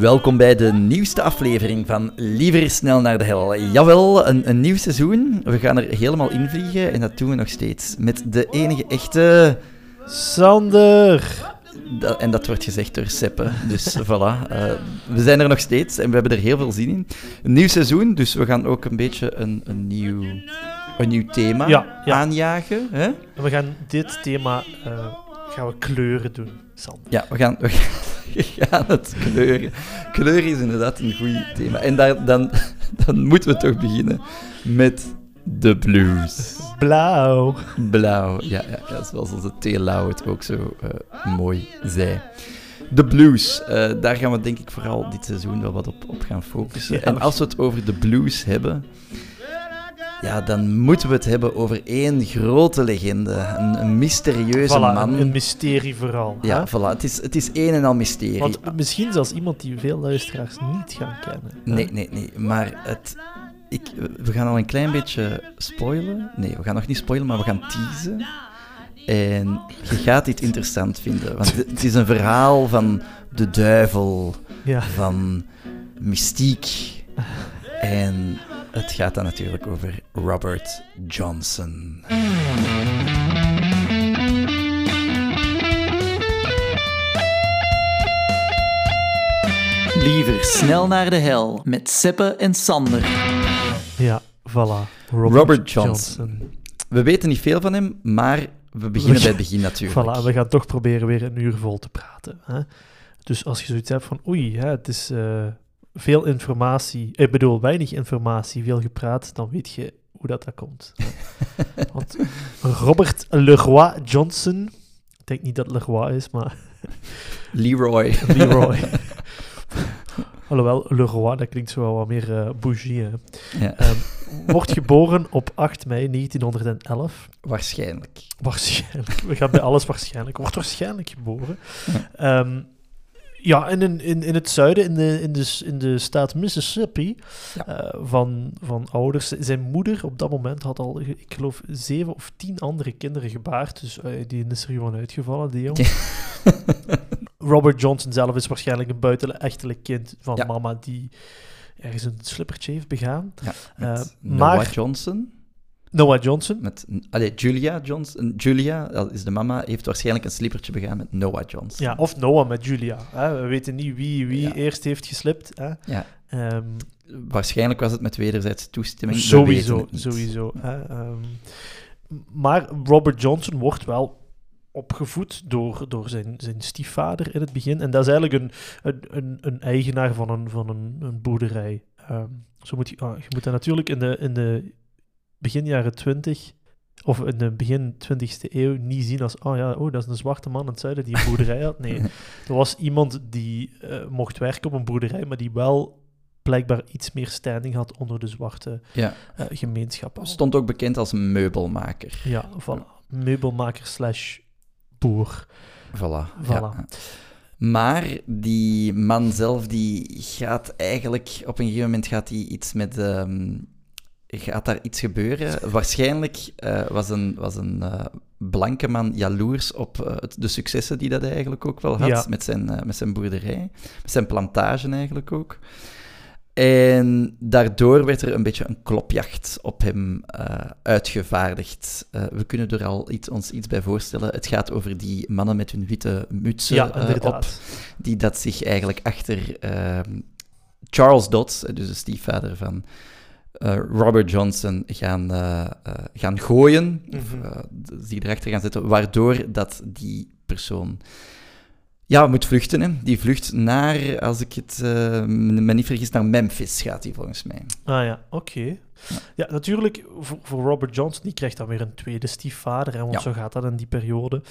Welkom bij de nieuwste aflevering van Liever snel naar de hel. Jawel, een, een nieuw seizoen. We gaan er helemaal invliegen en dat doen we nog steeds met de enige echte... Sander! Da- en dat wordt gezegd door Seppe. Dus voilà. eh, we zijn er nog steeds en we hebben er heel veel zin in. Een nieuw seizoen, dus we gaan ook een beetje een, een, nieuw, een nieuw thema Ja, ja. aanjagen. Hè? We gaan dit thema eh, gaan we kleuren doen, Sander. Ja, we gaan, we gaan het kleuren. Kleur is inderdaad een goed thema. En daar, dan, dan moeten we toch beginnen met de blues. Blauw. Blauw, ja, ja, ja zoals onze T. Lau het ook zo eh, mooi zei. De blues, eh, daar gaan we denk ik vooral dit seizoen wel wat op, op gaan focussen. Ja, en als we het over de blues hebben, ja, dan moeten we het hebben over één grote legende. Een, een mysterieuze Voilà, man. een, een mysterie vooral. ja, hè? voilà, het is, het is één en al mysterie. Want misschien zelfs iemand die veel luisteraars niet gaan kennen. hè? Nee, nee, nee. Maar het, ik, we gaan al een klein beetje spoilen. Nee, we gaan nog niet spoilen, maar we gaan teasen. En je gaat dit interessant vinden. Want het is een verhaal van de duivel, Ja. van mystiek. En het gaat dan natuurlijk over Robert Johnson. Liever snel naar de hel met Seppe en Sander. ja, voilà. Robert, Robert Johnson. We weten niet veel van hem, maar we beginnen bij het begin natuurlijk. Voilà, we gaan toch proberen weer een uur vol te praten. Hè? Dus als je zoiets hebt van, oei, hè, het is eh, veel informatie, ik bedoel, weinig informatie, veel gepraat, dan weet je hoe dat, dat komt. Want Robert Leroy Johnson, ik denk niet dat Leroy is, maar Leroy. Leroy. Alhoewel, Leroy, dat klinkt zo wel wat meer eh bougie. Hè. Ja, Ehm, wordt geboren op 8 mei 1911. waarschijnlijk. Waarschijnlijk. We gaan bij alles waarschijnlijk. Wordt waarschijnlijk geboren. Ja. Ehm, ja, en in, in, in het zuiden, in de, in de, in de staat Mississippi, Ja. eh, van, van ouders. Zijn moeder op dat moment had al, ik geloof, zeven of tien andere kinderen gebaard. Dus eh, die is er gewoon uitgevallen, die jongen. Robert Johnson zelf is waarschijnlijk een buitenechtelijk kind van Ja. mama die ergens een slippertje heeft begaan. Ja, met maar- Johnson. Noah Johnson. Met, allee, Julia Johnson. Julia, dat is de mama, heeft waarschijnlijk een slippertje begaan met Noah Johnson. Ja, of Noah met Julia. Hè? We weten niet wie wie Ja. eerst heeft geslipt. Hè? Ja. Ehm, Waarschijnlijk was het met wederzijdse toestemming. sowieso, sowieso. Hè? Ehm, maar Robert Johnson wordt wel opgevoed door, door zijn, zijn stiefvader in het begin. En dat is eigenlijk een, een, een, een eigenaar van een, van een, een boerderij. Ehm, zo moet je, ah, je moet dat natuurlijk in de, in de begin jaren 20 of in de begin 20e eeuw niet zien als, oh ja, oh, dat is een zwarte man in het zuiden die een boerderij had. Nee, er was iemand die eh, mocht werken op een boerderij, maar die wel blijkbaar iets meer standing had onder de zwarte Ja, eh, gemeenschap. stond ook bekend als meubelmaker. Ja, voilà. Meubelmaker slash boer. Voilà. Voilà. Ja. Maar die man zelf, die gaat eigenlijk... Op een gegeven moment gaat hij iets met... ehm, gaat daar iets gebeuren? Waarschijnlijk eh, was een, was een eh, blanke man jaloers op eh, de successen die dat hij eigenlijk ook wel had Ja. met, zijn, met zijn boerderij, met zijn plantage eigenlijk ook. En daardoor werd er een beetje een klopjacht op hem uitgevaardigd. We kunnen er al iets, ons iets bij voorstellen. Het gaat over die mannen met hun witte mutsen Ja, op, die dat zich eigenlijk achter ehm, Charles Dodds, dus de stiefvader van eh, Robert Johnson, gaan, eh, eh, gaan gooien, of Mhm. d- zich erachter gaan zetten, waardoor dat die persoon ja, moet vluchten. Hè. Die vlucht naar, als ik het me niet vergis, naar Memphis gaat hij volgens mij. Ah ja, oké. Ja. natuurlijk, voor, voor Robert Johnson, die krijgt dan weer een tweede stiefvader, hè, want Ja. zo gaat dat in die periode.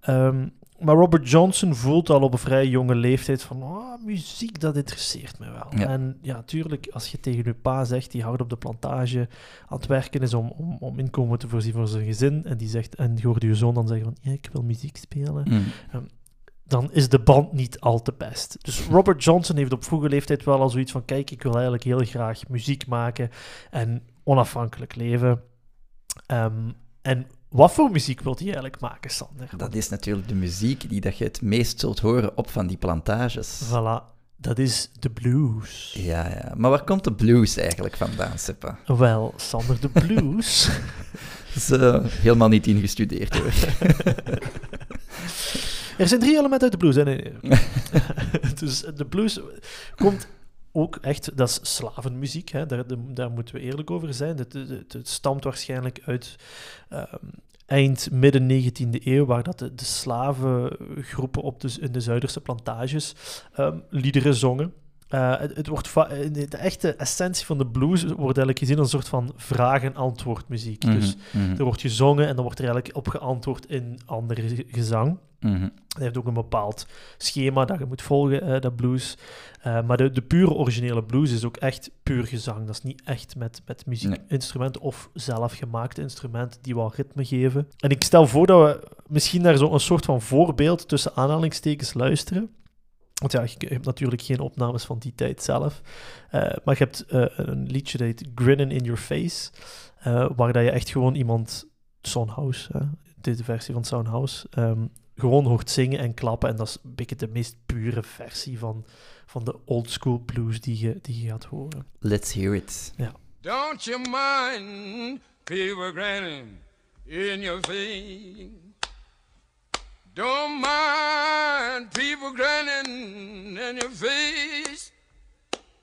Ehm, maar Robert Johnson voelt al op een vrij jonge leeftijd van, oh, muziek, dat interesseert me wel. Ja. En ja, tuurlijk, als je tegen je pa zegt, die hard op de plantage aan het werken is om, om, om inkomen te voorzien voor zijn gezin, en die zegt, en je hoort je zoon dan zeggen van, ja, ik wil muziek spelen, Mm. dan is de band niet al te best. Dus Robert Johnson heeft op vroege leeftijd wel al zoiets van: kijk, ik wil eigenlijk heel graag muziek maken en onafhankelijk leven. Ehm, en wat voor muziek wilt hij eigenlijk maken, Sander? Dat is natuurlijk de muziek die dat je het meest zult horen op van die plantages. Voilà. dat is de blues. Ja, ja. Maar waar komt de blues eigenlijk vandaan, Seppa? Wel, Sander, de blues. Dat is helemaal niet ingestudeerd hoor. er zijn drie elementen uit de blues. Hè? Nee, nee. dus de blues komt ook echt, dat is slavenmuziek, hè? Daar, daar moeten we eerlijk over zijn. Het, het, het stamt waarschijnlijk uit ehm, eind, midden 19e eeuw, waar dat de, de slavengroepen op de, in de Zuiderse plantages um, liederen zongen. Uh, het, het, wordt de echte essentie van de blues wordt eigenlijk gezien als een soort van vraag-en-antwoord muziek. Mm -hmm, dus mm -hmm. er wordt gezongen en dan wordt er eigenlijk op geantwoord in andere gezang. Mm -hmm. Het heeft ook een bepaald schema dat je moet volgen, uh, dat blues. Uh, maar de, de pure originele blues is ook echt puur gezang. Dat is niet echt met, met muziekinstrumenten nee. of zelfgemaakte instrumenten die wel ritme geven. En ik stel voor dat we misschien naar zo'n soort van voorbeeld tussen aanhalingstekens luisteren. Want ja, je hebt natuurlijk geen opnames van die tijd zelf. Uh, maar je hebt uh, een liedje dat heet Grinning in Your Face. Waar dat je echt gewoon iemand, Soundhouse, deze versie van Soundhouse, um, gewoon hoort zingen en klappen. En dat is een beetje de meest pure versie van, van de old school blues die je, die je gaat horen. Let's hear it. Ja. Don't you mind people grinning in your face? Don't mind people grinning in your face.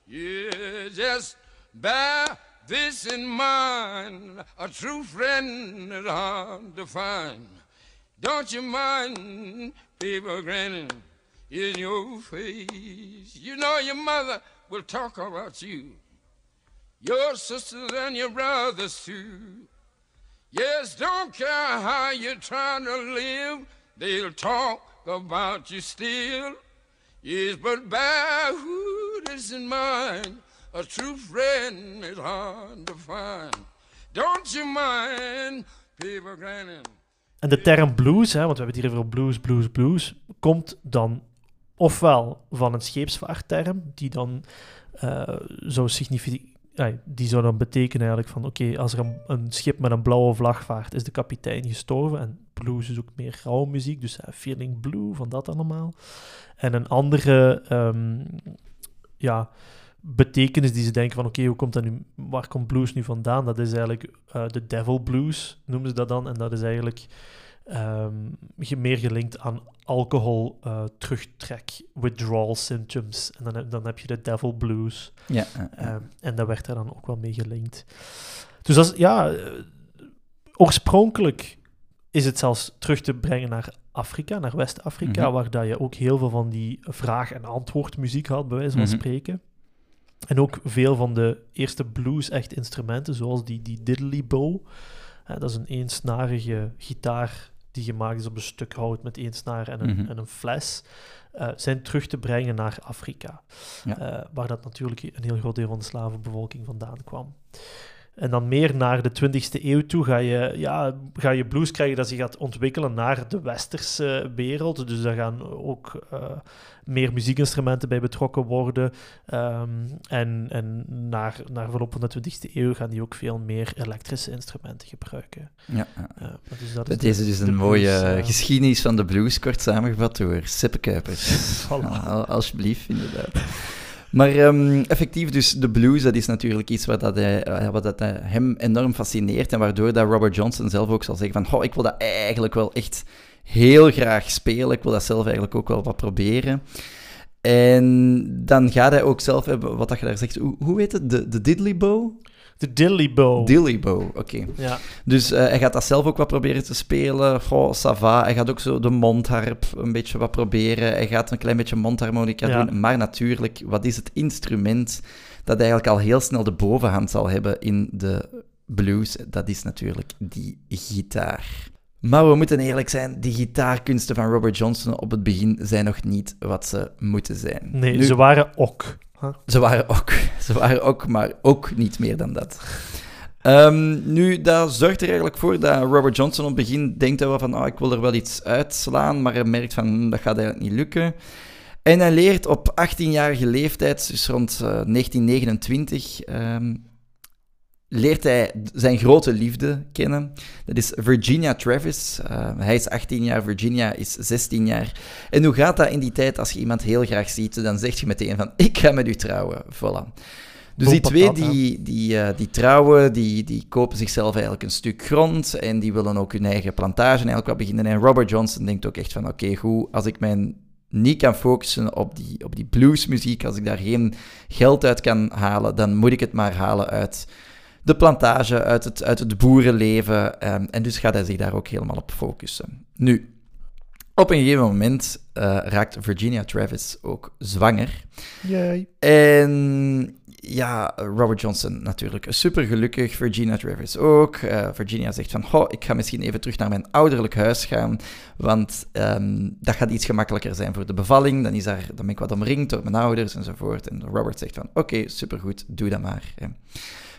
Yeah, just bear this in mind. A true friend is hard to find. Don't you mind people grinning in your face? You know your mother will talk about you, your sisters and your brothers too. Yes, don't care how you're trying to live. They'll talk about you still. Yes, but bear who in mind. A true friend is hard to find. Don't you mind people grinning? En de term blues, hè, want we hebben het hier over blues, blues, blues, komt dan ofwel van een scheepsvaartterm, die dan zou significeren ja, die zou dan betekenen eigenlijk van oké, als er een, schip met een blauwe vlag vaart, is de kapitein gestorven. En blues is ook meer grauwe muziek, dus uh, feeling blue, van dat allemaal. En een andere um, ja, betekenis die ze denken van oké, hoe komt dat nu, waar komt blues nu vandaan? Dat is eigenlijk uh, de devil blues, noemen ze dat dan. En dat is eigenlijk um, meer gelinkt aan alcohol uh, terugtrek, withdrawal symptoms. En dan, dan heb je de devil blues. Ja, uh, um, en dat werd daar dan ook wel mee gelinkt. Dus dat is, ja, uh, oorspronkelijk is het zelfs terug te brengen naar Afrika, naar West-Afrika, mm -hmm. waar dat je ook heel veel van die vraag- en antwoordmuziek had, bij wijze van mm -hmm. spreken. En ook veel van de eerste blues echt instrumenten, zoals die, die diddly bow. dat is een eensnarige gitaar die gemaakt is op een stuk hout met één snaar en een, mm -hmm. en een fles, uh, zijn terug te brengen naar Afrika. Ja. Uh, waar dat natuurlijk een heel groot deel van de slavenbevolking vandaan kwam. En dan meer naar de 20e eeuw toe ga je, ja, ga je blues krijgen dat zich gaat ontwikkelen naar de westerse wereld. Dus daar gaan ook uh, meer muziekinstrumenten bij betrokken worden. Um, en en naar, naar verloop van de 20e eeuw gaan die ook veel meer elektrische instrumenten gebruiken. Ja. Uh, dus dat is Deze is dus een mooie blues, uh, geschiedenis van de blues, kort samengevat door Sippe Kuipers. voilà. Al, alsjeblieft, inderdaad. Maar um, effectief, dus de blues, dat is natuurlijk iets wat, dat hij, wat dat hem enorm fascineert. En waardoor dat Robert Johnson zelf ook zal zeggen van, oh, ik wil dat eigenlijk wel echt heel graag spelen. Ik wil dat zelf eigenlijk ook wel wat proberen. En dan gaat hij ook zelf hebben, wat dat je daar zegt, hoe, hoe heet het? De, de bow? De Dilly Bow. Dilly Bow, oké. Okay. Ja. Dus uh, hij gaat dat zelf ook wat proberen te spelen. Goh, sava. Hij gaat ook zo de mondharp een beetje wat proberen. Hij gaat een klein beetje mondharmonica ja. doen. Maar natuurlijk, wat is het instrument dat eigenlijk al heel snel de bovenhand zal hebben in de blues? Dat is natuurlijk die gitaar. Maar we moeten eerlijk zijn, die gitaarkunsten van Robert Johnson op het begin zijn nog niet wat ze moeten zijn. Nee, nu, ze waren ook. Ze waren ook. Ze waren ook, maar ook niet meer dan dat. Um, nu, dat zorgt er eigenlijk voor dat Robert Johnson op het begin denkt wel van, oh, ik wil er wel iets uitslaan, maar hij merkt van, dat gaat eigenlijk niet lukken. En hij leert op 18-jarige leeftijd, dus rond uh, 1929, um, leert hij zijn grote liefde kennen. Dat is Virginia Travis. Uh, hij is 18 jaar, Virginia is 16 jaar. En hoe gaat dat in die tijd als je iemand heel graag ziet? Dan zeg je meteen van, ik ga met u trouwen. Voilà. Dus die twee die, die, uh, die trouwen, die, die kopen zichzelf eigenlijk een stuk grond en die willen ook hun eigen plantage eigenlijk wat beginnen. En Robert Johnson denkt ook echt van, oké, goed, als ik mijn niet kan focussen op die, op die bluesmuziek, als ik daar geen geld uit kan halen, dan moet ik het maar halen uit de plantage, uit het, uit het boerenleven. Um, en dus gaat hij zich daar ook helemaal op focussen. Nu, op een gegeven moment uh, raakt Virginia Travis ook zwanger. Yay. En ja, Robert Johnson natuurlijk super gelukkig, Virginia Travis ook. Uh, Virginia zegt van, oh, ik ga misschien even terug naar mijn ouderlijk huis gaan, want um, dat gaat iets gemakkelijker zijn voor de bevalling. Dan, is daar, dan ben ik wat omringd door mijn ouders enzovoort. En Robert zegt van, oké, okay, supergoed, doe dat maar.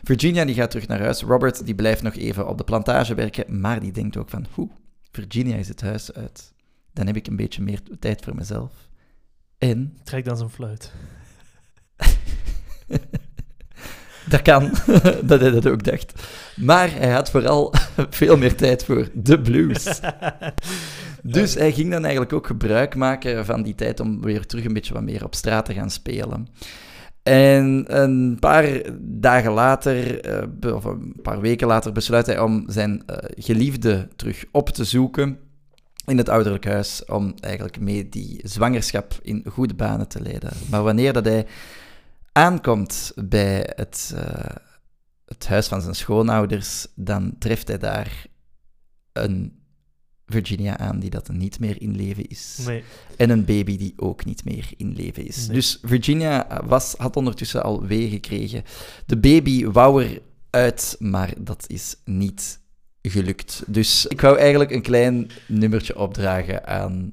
Virginia die gaat terug naar huis. Robert die blijft nog even op de plantage werken, maar die denkt ook van, hoe, Virginia is het huis uit. Dan heb ik een beetje meer tijd voor mezelf. En... Trek dan zijn fluit. dat kan, dat hij dat ook dacht. Maar hij had vooral veel meer tijd voor de blues. Dus hij ging dan eigenlijk ook gebruik maken van die tijd om weer terug een beetje wat meer op straat te gaan spelen. En een paar dagen later, eh, of een paar weken later, besluit hij om zijn uh, geliefde terug op te zoeken in het ouderlijk huis, om eigenlijk mee die zwangerschap in goede banen te leiden. Maar wanneer dat hij aankomt bij het, uh, het huis van zijn schoonouders, dan treft hij daar een Virginia aan die dat niet meer in leven is. Nee. En een baby die ook niet meer in leven is. Nee. Dus Virginia was, had ondertussen al wee gekregen. De baby wou er uit, maar dat is niet gelukt. Dus ik wou eigenlijk een klein nummertje opdragen aan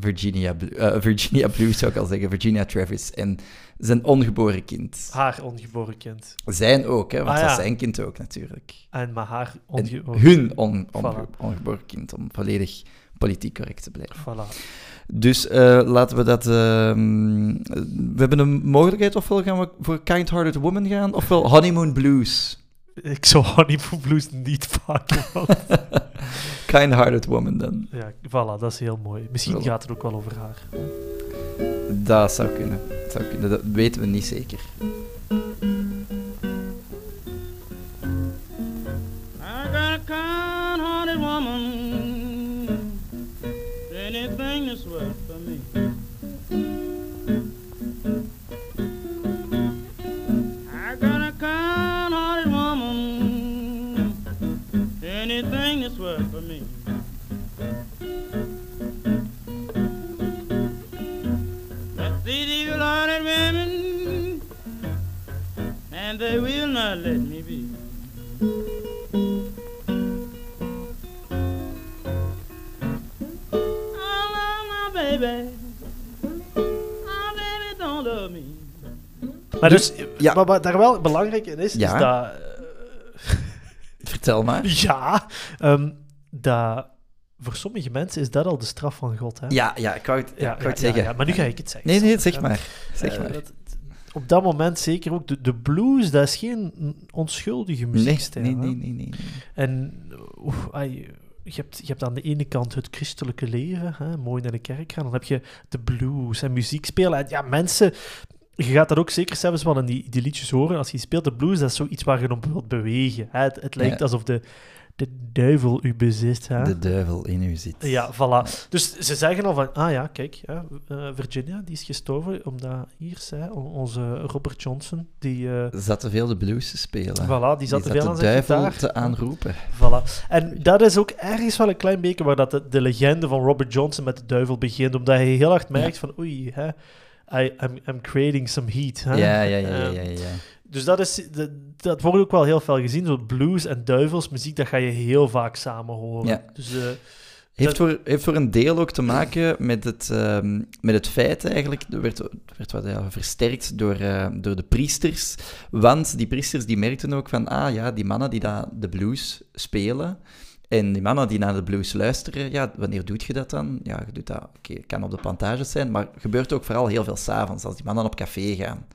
Virginia, Blue, uh, Virginia Blue, zou ik al zeggen, Virginia Travis en zijn ongeboren kind. Haar ongeboren kind. Zijn ook, hè, want Ah, dat is zijn kind ook natuurlijk. En maar haar En ongeboren hun on, Voilà. ongeboren kind, om volledig politiek correct te blijven. Voilà. Dus eh, laten we dat... ehm, we hebben een mogelijkheid, ofwel gaan we voor Kind Hearted Woman gaan, ofwel Honeymoon Blues. Ik zou Honeymoon Blues niet pakken. want- Kind Hearted Woman dan. ja, voilà, dat is heel mooi. Misschien Voilà. gaat het ook wel over haar. Dat zou kunnen. Dat, zou kunnen. dat weten we niet zeker. I got a kind-hearted woman, anything that's worth anything that's worth for me. But these evil-hearted women, and they will not let me be. Oh, my baby. My baby don't love me. Maar dus, ja. maar wat daar wel belangrijk in is, Ja. is dat... Vertel maar. Ja, ehm, dat... Voor sommige mensen is dat al de straf van God, hè? Ja, ja, ik wou het, ja, ik wou het zeggen. ja, maar nu ga ik het zeggen. Nee, nee, zeg maar. Zeg Eh, maar. dat- op dat moment zeker ook. De, de blues, dat is geen onschuldige muziekstijl. nee, nee, nee, nee. nee. En ai, je, hebt, je hebt aan de ene kant het christelijke leven, hè, mooi naar de kerk gaan. Dan heb je de blues en muziek spelen. En ja, mensen... Je gaat dat ook zeker zelfs wel in die, die liedjes horen. Als je speelt de blues, dat is zoiets waar je op wilt bewegen. Hè. Het, het lijkt Ja. alsof de, de duivel u bezit. Hè. De duivel in u zit. Ja, voilà. Dus ze zeggen al van, ah ja, kijk, ja, eh, Virginia, die is gestorven, omdat hier, zei, on- onze Robert Johnson, die, eh, Zat te veel de blues te spelen. voilà, die zat te veel de aan zijn duivel gitaar. te aanroepen. Voilà. En dat is ook ergens wel een klein beetje waar dat de, de legende van Robert Johnson met de duivel begint, omdat hij heel hard merkt van, oei, hè, I, I'm, I'm creating some heat. Hè. Ja, ja, ja, ja, Ehm, ja, ja. Dus dat, is, dat, dat wordt ook wel heel veel gezien. Zo blues en duivelsmuziek, dat ga je heel vaak samen horen. Ja. Dus eh, Heeft voor, heeft voor een deel ook te maken met het, ehm, met het feit eigenlijk, er werd, er werd wat ja, versterkt door, eh, door de priesters, want die priesters die merkten ook van, ah ja, die mannen die daar de blues spelen, en die mannen die naar de blues luisteren, ja, wanneer doet je dat dan? Ja, je doet dat, oké, het kan op de plantages zijn, maar gebeurt ook vooral heel veel s'avonds, als die mannen op café gaan.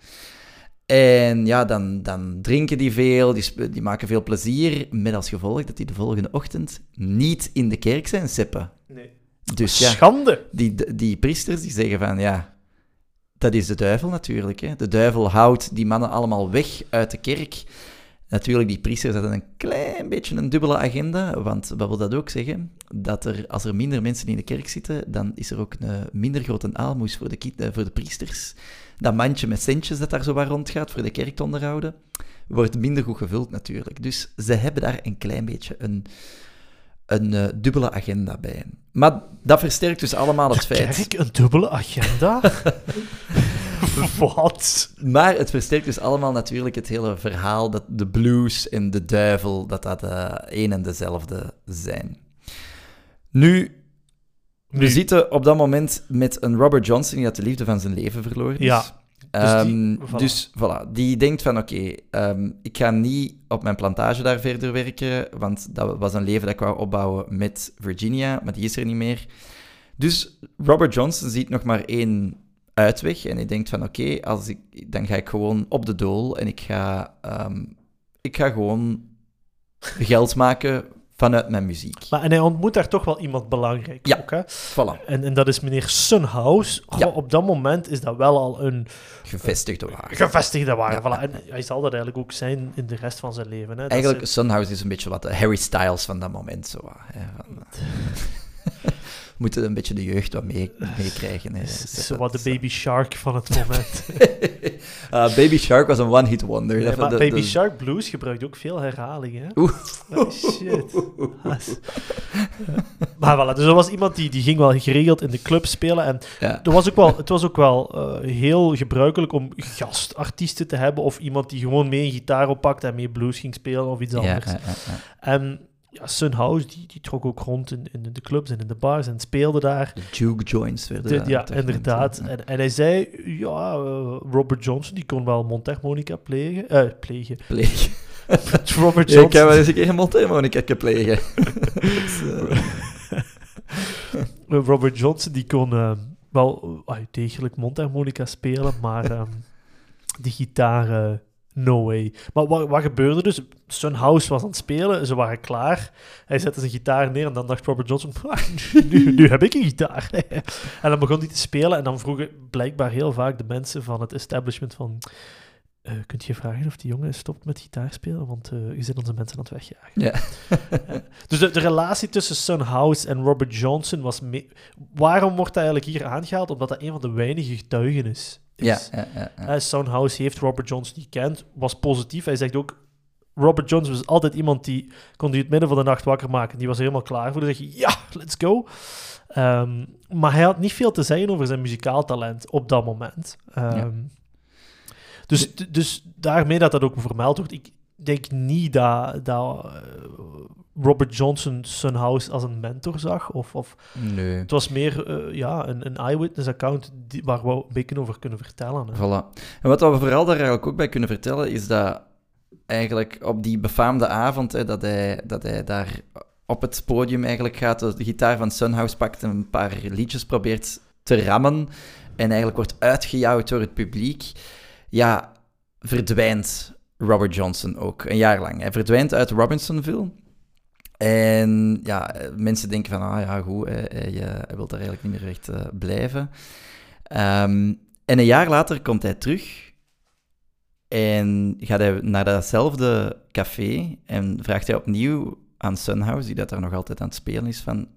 En ja, dan, dan drinken die veel, die, die maken veel plezier, met als gevolg dat die de volgende ochtend niet in de kerk zijn, seppen. Nee. Dus ja, Schande. die, die priesters die zeggen van ja, dat is de duivel natuurlijk. Hè. De duivel houdt die mannen allemaal weg uit de kerk. Natuurlijk, die priesters hadden een klein beetje een dubbele agenda. Want wat wil dat ook zeggen? Dat er, als er minder mensen in de kerk zitten, dan is er ook een minder grote aalmoes voor de, eh, voor de priesters. Dat mandje met centjes dat daar zo wat rondgaat voor de kerk te onderhouden, wordt minder goed gevuld natuurlijk. Dus ze hebben daar een klein beetje een, een eh, dubbele agenda bij. Maar dat versterkt dus allemaal het feit. Kerk, een dubbele agenda? Wat? Maar het versterkt dus allemaal natuurlijk het hele verhaal dat de blues en de duivel, dat dat eh één en dezelfde zijn. Nu, we Nu- zitten op dat moment met een Robert Johnson die had de liefde van zijn leven verloren is. Ja, dus die- Ehm, voilà. dus voilà, die denkt van oké, ehm, ik ga niet op mijn plantage daar verder werken, want dat was een leven dat ik wou opbouwen met Virginia, maar die is er niet meer. Dus Robert Johnson ziet nog maar één uitweg en hij denkt van oké, als ik dan ga ik gewoon op de dool en ik ga, ehm, ik ga gewoon geld maken vanuit mijn muziek. Maar, en hij ontmoet daar toch wel iemand belangrijk. Ja. Ook, hè? Voilà, En, en dat is meneer Sunhouse. Ja. Op dat moment is dat wel al een gevestigde waarde. gevestigde waarde. Ja. Voilà. En hij zal dat eigenlijk ook zijn in de rest van zijn leven. Hè? Dat Eigenlijk, ze- Sunhouse is een beetje wat de Harry Styles van dat moment. Zo, hè, van, moeten een beetje de jeugd wat mee- meekrijgen. Zeg zo wat de baby shark van het moment. Ah, Baby Shark was een one-hit wonder. Nee, maar Baby Shark Blues gebruikt ook veel herhalingen. Oeh. Oh, shit. maar voilà, dus er was iemand die, die ging wel geregeld in de club spelen. En Ja. er was ook wel, het was ook wel eh, heel gebruikelijk om gastartiesten te hebben. Of iemand die gewoon mee een gitaar oppakte en mee blues ging spelen of iets anders. ja, ja, ja. En ja, Sunhouse, die, die trok ook rond in, in de clubs en in de bars en speelde daar. De juke joints werden De- ja, inderdaad. En, en hij zei, ja, eh, Robert Johnson, die kon wel mondharmonica plegen. eh, plegen. Plegen. Robert Ja, ik Johnson. kan wel eens een keer een mondharmonica plegen. Dus, eh, Eh, Robert Johnson die kon wel degelijk mondharmonica spelen, maar ehm de gitaar, no way. Maar wat, wat gebeurde dus? Sunhouse was aan het spelen, ze waren klaar. Hij zette zijn gitaar neer en dan dacht Robert Johnson, "Ah, nu, nu heb ik een gitaar. en dan begon hij te spelen en dan vroegen blijkbaar heel vaak de mensen van het establishment van... eh, kunt je vragen of die jongen stopt met gitaar spelen? Want eh, je zit onze mensen aan het wegjagen. ja. Dus de, de relatie tussen Sunhouse en Robert Johnson was... Waarom wordt dat eigenlijk hier aangehaald? Omdat dat een van de weinige getuigen is. Ja, is. ja, ja, ja. Eh, Sunhouse heeft Robert Johnson gekend, was positief. Hij zegt ook... Robert Johnson was altijd iemand die kon die het midden van de nacht wakker maken. Die was er helemaal klaar voor. Dan zeg je, ja, let's go. Ehm, maar hij had niet veel te zeggen over zijn muzikaal talent op dat moment. Ehm, dus, dus daarmee dat dat ook vermeld wordt. Ik denk niet dat, dat eh, Robert Johnson Sunhouse als een mentor zag. Of, of Nee. het was meer eh, ja, een, een eyewitness account die, waar we een beetje over kunnen vertellen. Hè. Voilà. En wat we vooral daar eigenlijk ook bij kunnen vertellen, is dat eigenlijk op die befaamde avond, hè, dat, hij, dat hij daar op het podium eigenlijk gaat, de gitaar van Sunhouse pakt en een paar liedjes probeert te rammen en eigenlijk wordt uitgejouwd door het publiek, ja, verdwijnt Robert Johnson ook, een jaar lang. Hij verdwijnt uit Robinsonville. En ja, mensen denken van, ah ja, goed, hij, hij, eh, hij wil daar eigenlijk niet meer echt eh, blijven. Ehm, en een jaar later komt hij terug en gaat hij naar datzelfde café en vraagt hij opnieuw aan Sunhouse, die dat daar nog altijd aan het spelen is, van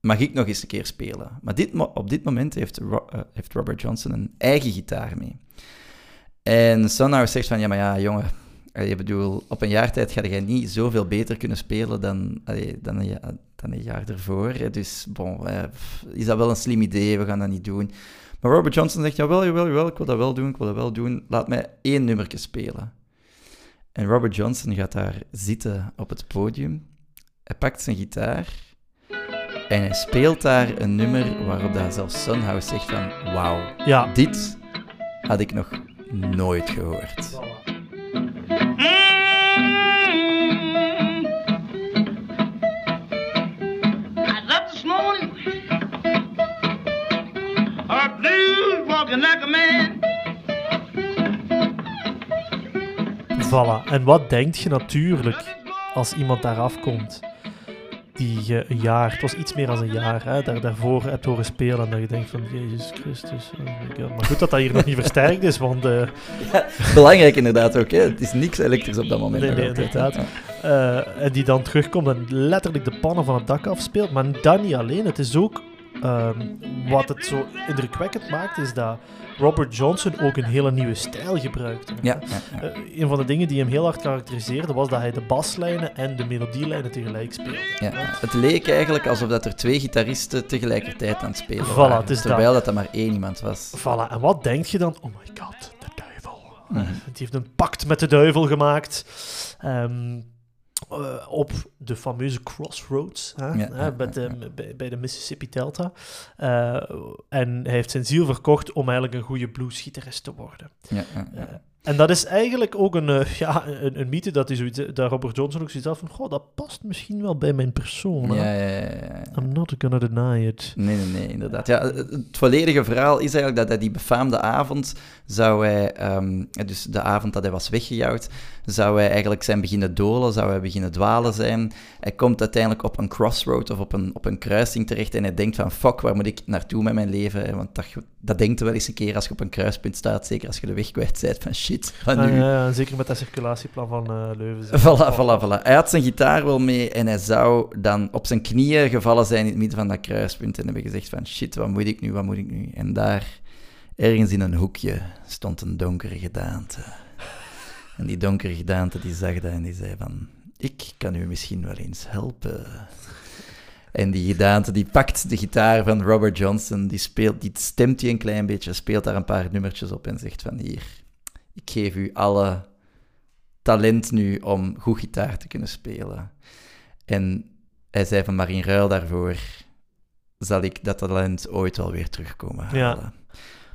mag ik nog eens een keer spelen? Maar dit op dit moment heeft, eh, heeft Robert Johnson een eigen gitaar mee. En Sunhouse zegt van, ja, maar ja, jongen, eh, ik bedoel, op een jaar tijd ga jij niet zoveel beter kunnen spelen dan, allee, dan, een, ja- dan een jaar ervoor. Dus, bon, eh, is dat wel een slim idee? We gaan dat niet doen. Maar Robert Johnson zegt, jawel, jawel, jawel, ik wil dat wel doen, ik wil dat wel doen. Laat mij één nummertje spelen. En Robert Johnson gaat daar zitten op het podium. Hij pakt zijn gitaar en hij speelt daar een nummer waarop dat zelfs Sunhouse zegt van, wauw, Ja. dit had ik nog nooit gehoord. Like a man. Voilà. En wat denk je natuurlijk als iemand daar afkomt die je een jaar, het was iets meer dan een jaar, hè, daar, daarvoor hebt horen spelen en dat je denkt van, Jezus Christus, oh my God. Maar goed dat dat hier nog niet versterkt is, want eh, Belangrijk inderdaad ook, hè. Het is niks elektrisch op dat moment. Nee, nee, inderdaad. Eh, en die dan terugkomt en letterlijk de pannen van het dak afspeelt. Maar dat niet alleen. Het is ook... ehm, wat het zo indrukwekkend maakt, is dat Robert Johnson ook een hele nieuwe stijl gebruikte. Ja, ja, ja. Eh, een van de dingen die hem heel hard karakteriseerde, was dat hij de baslijnen en de melodielijnen tegelijk speelde. Ja, het leek eigenlijk alsof dat er twee gitaristen tegelijkertijd aan het spelen Voilà, waren, het is terwijl dat er maar één iemand was. Voilà, en wat denk je dan? Oh my god, de duivel. Mhm. Die heeft een pact met de duivel gemaakt. Ehm, eh, op de fameuze Crossroads, hè, Ja, hè, ja, bij, ja, de, bij, bij de Mississippi Delta. Eh, en hij heeft zijn ziel verkocht om eigenlijk een goede bluesgitarist te worden. Ja, ja, ja. Eh, en dat is eigenlijk ook een, ja, een, een mythe dat, hij zoiets, dat Robert Johnson ook zoiets had van, goh, dat past misschien wel bij mijn persoon. Ja, ja, ja. I'm not gonna deny it. Nee, nee, nee, inderdaad. Ja, het volledige verhaal is eigenlijk dat hij die befaamde avond zou hij, ehm, dus de avond dat hij was weggejouwd, zou hij eigenlijk zijn beginnen dolen, zou hij beginnen dwalen zijn. Hij komt uiteindelijk op een crossroad of op een, op een kruising terecht en hij denkt van, fuck, waar moet ik naartoe met mijn leven? Want dat, dat denkt wel eens een keer als je op een kruispunt staat, zeker als je de weg kwijt bent, van shit, wat nu? ja, ja, zeker met dat circulatieplan van eh, Leuven. Voilà, voilà, voilà. Hij had zijn gitaar wel mee en hij zou dan op zijn knieën gevallen zijn in het midden van dat kruispunt en hebben gezegd van shit, wat moet ik nu, wat moet ik nu? En daar, ergens in een hoekje, stond een donkere gedaante. En die donkere gedaante die zag dat en die zei van, ik kan u misschien wel eens helpen. En die gedaante die pakt de gitaar van Robert Johnson, die, speelt, die stemt die een klein beetje, speelt daar een paar nummertjes op en zegt van hier, ik geef u alle talent nu om goed gitaar te kunnen spelen. En hij zei van, maar in ruil daarvoor zal ik dat talent ooit wel weer terugkomen Ja.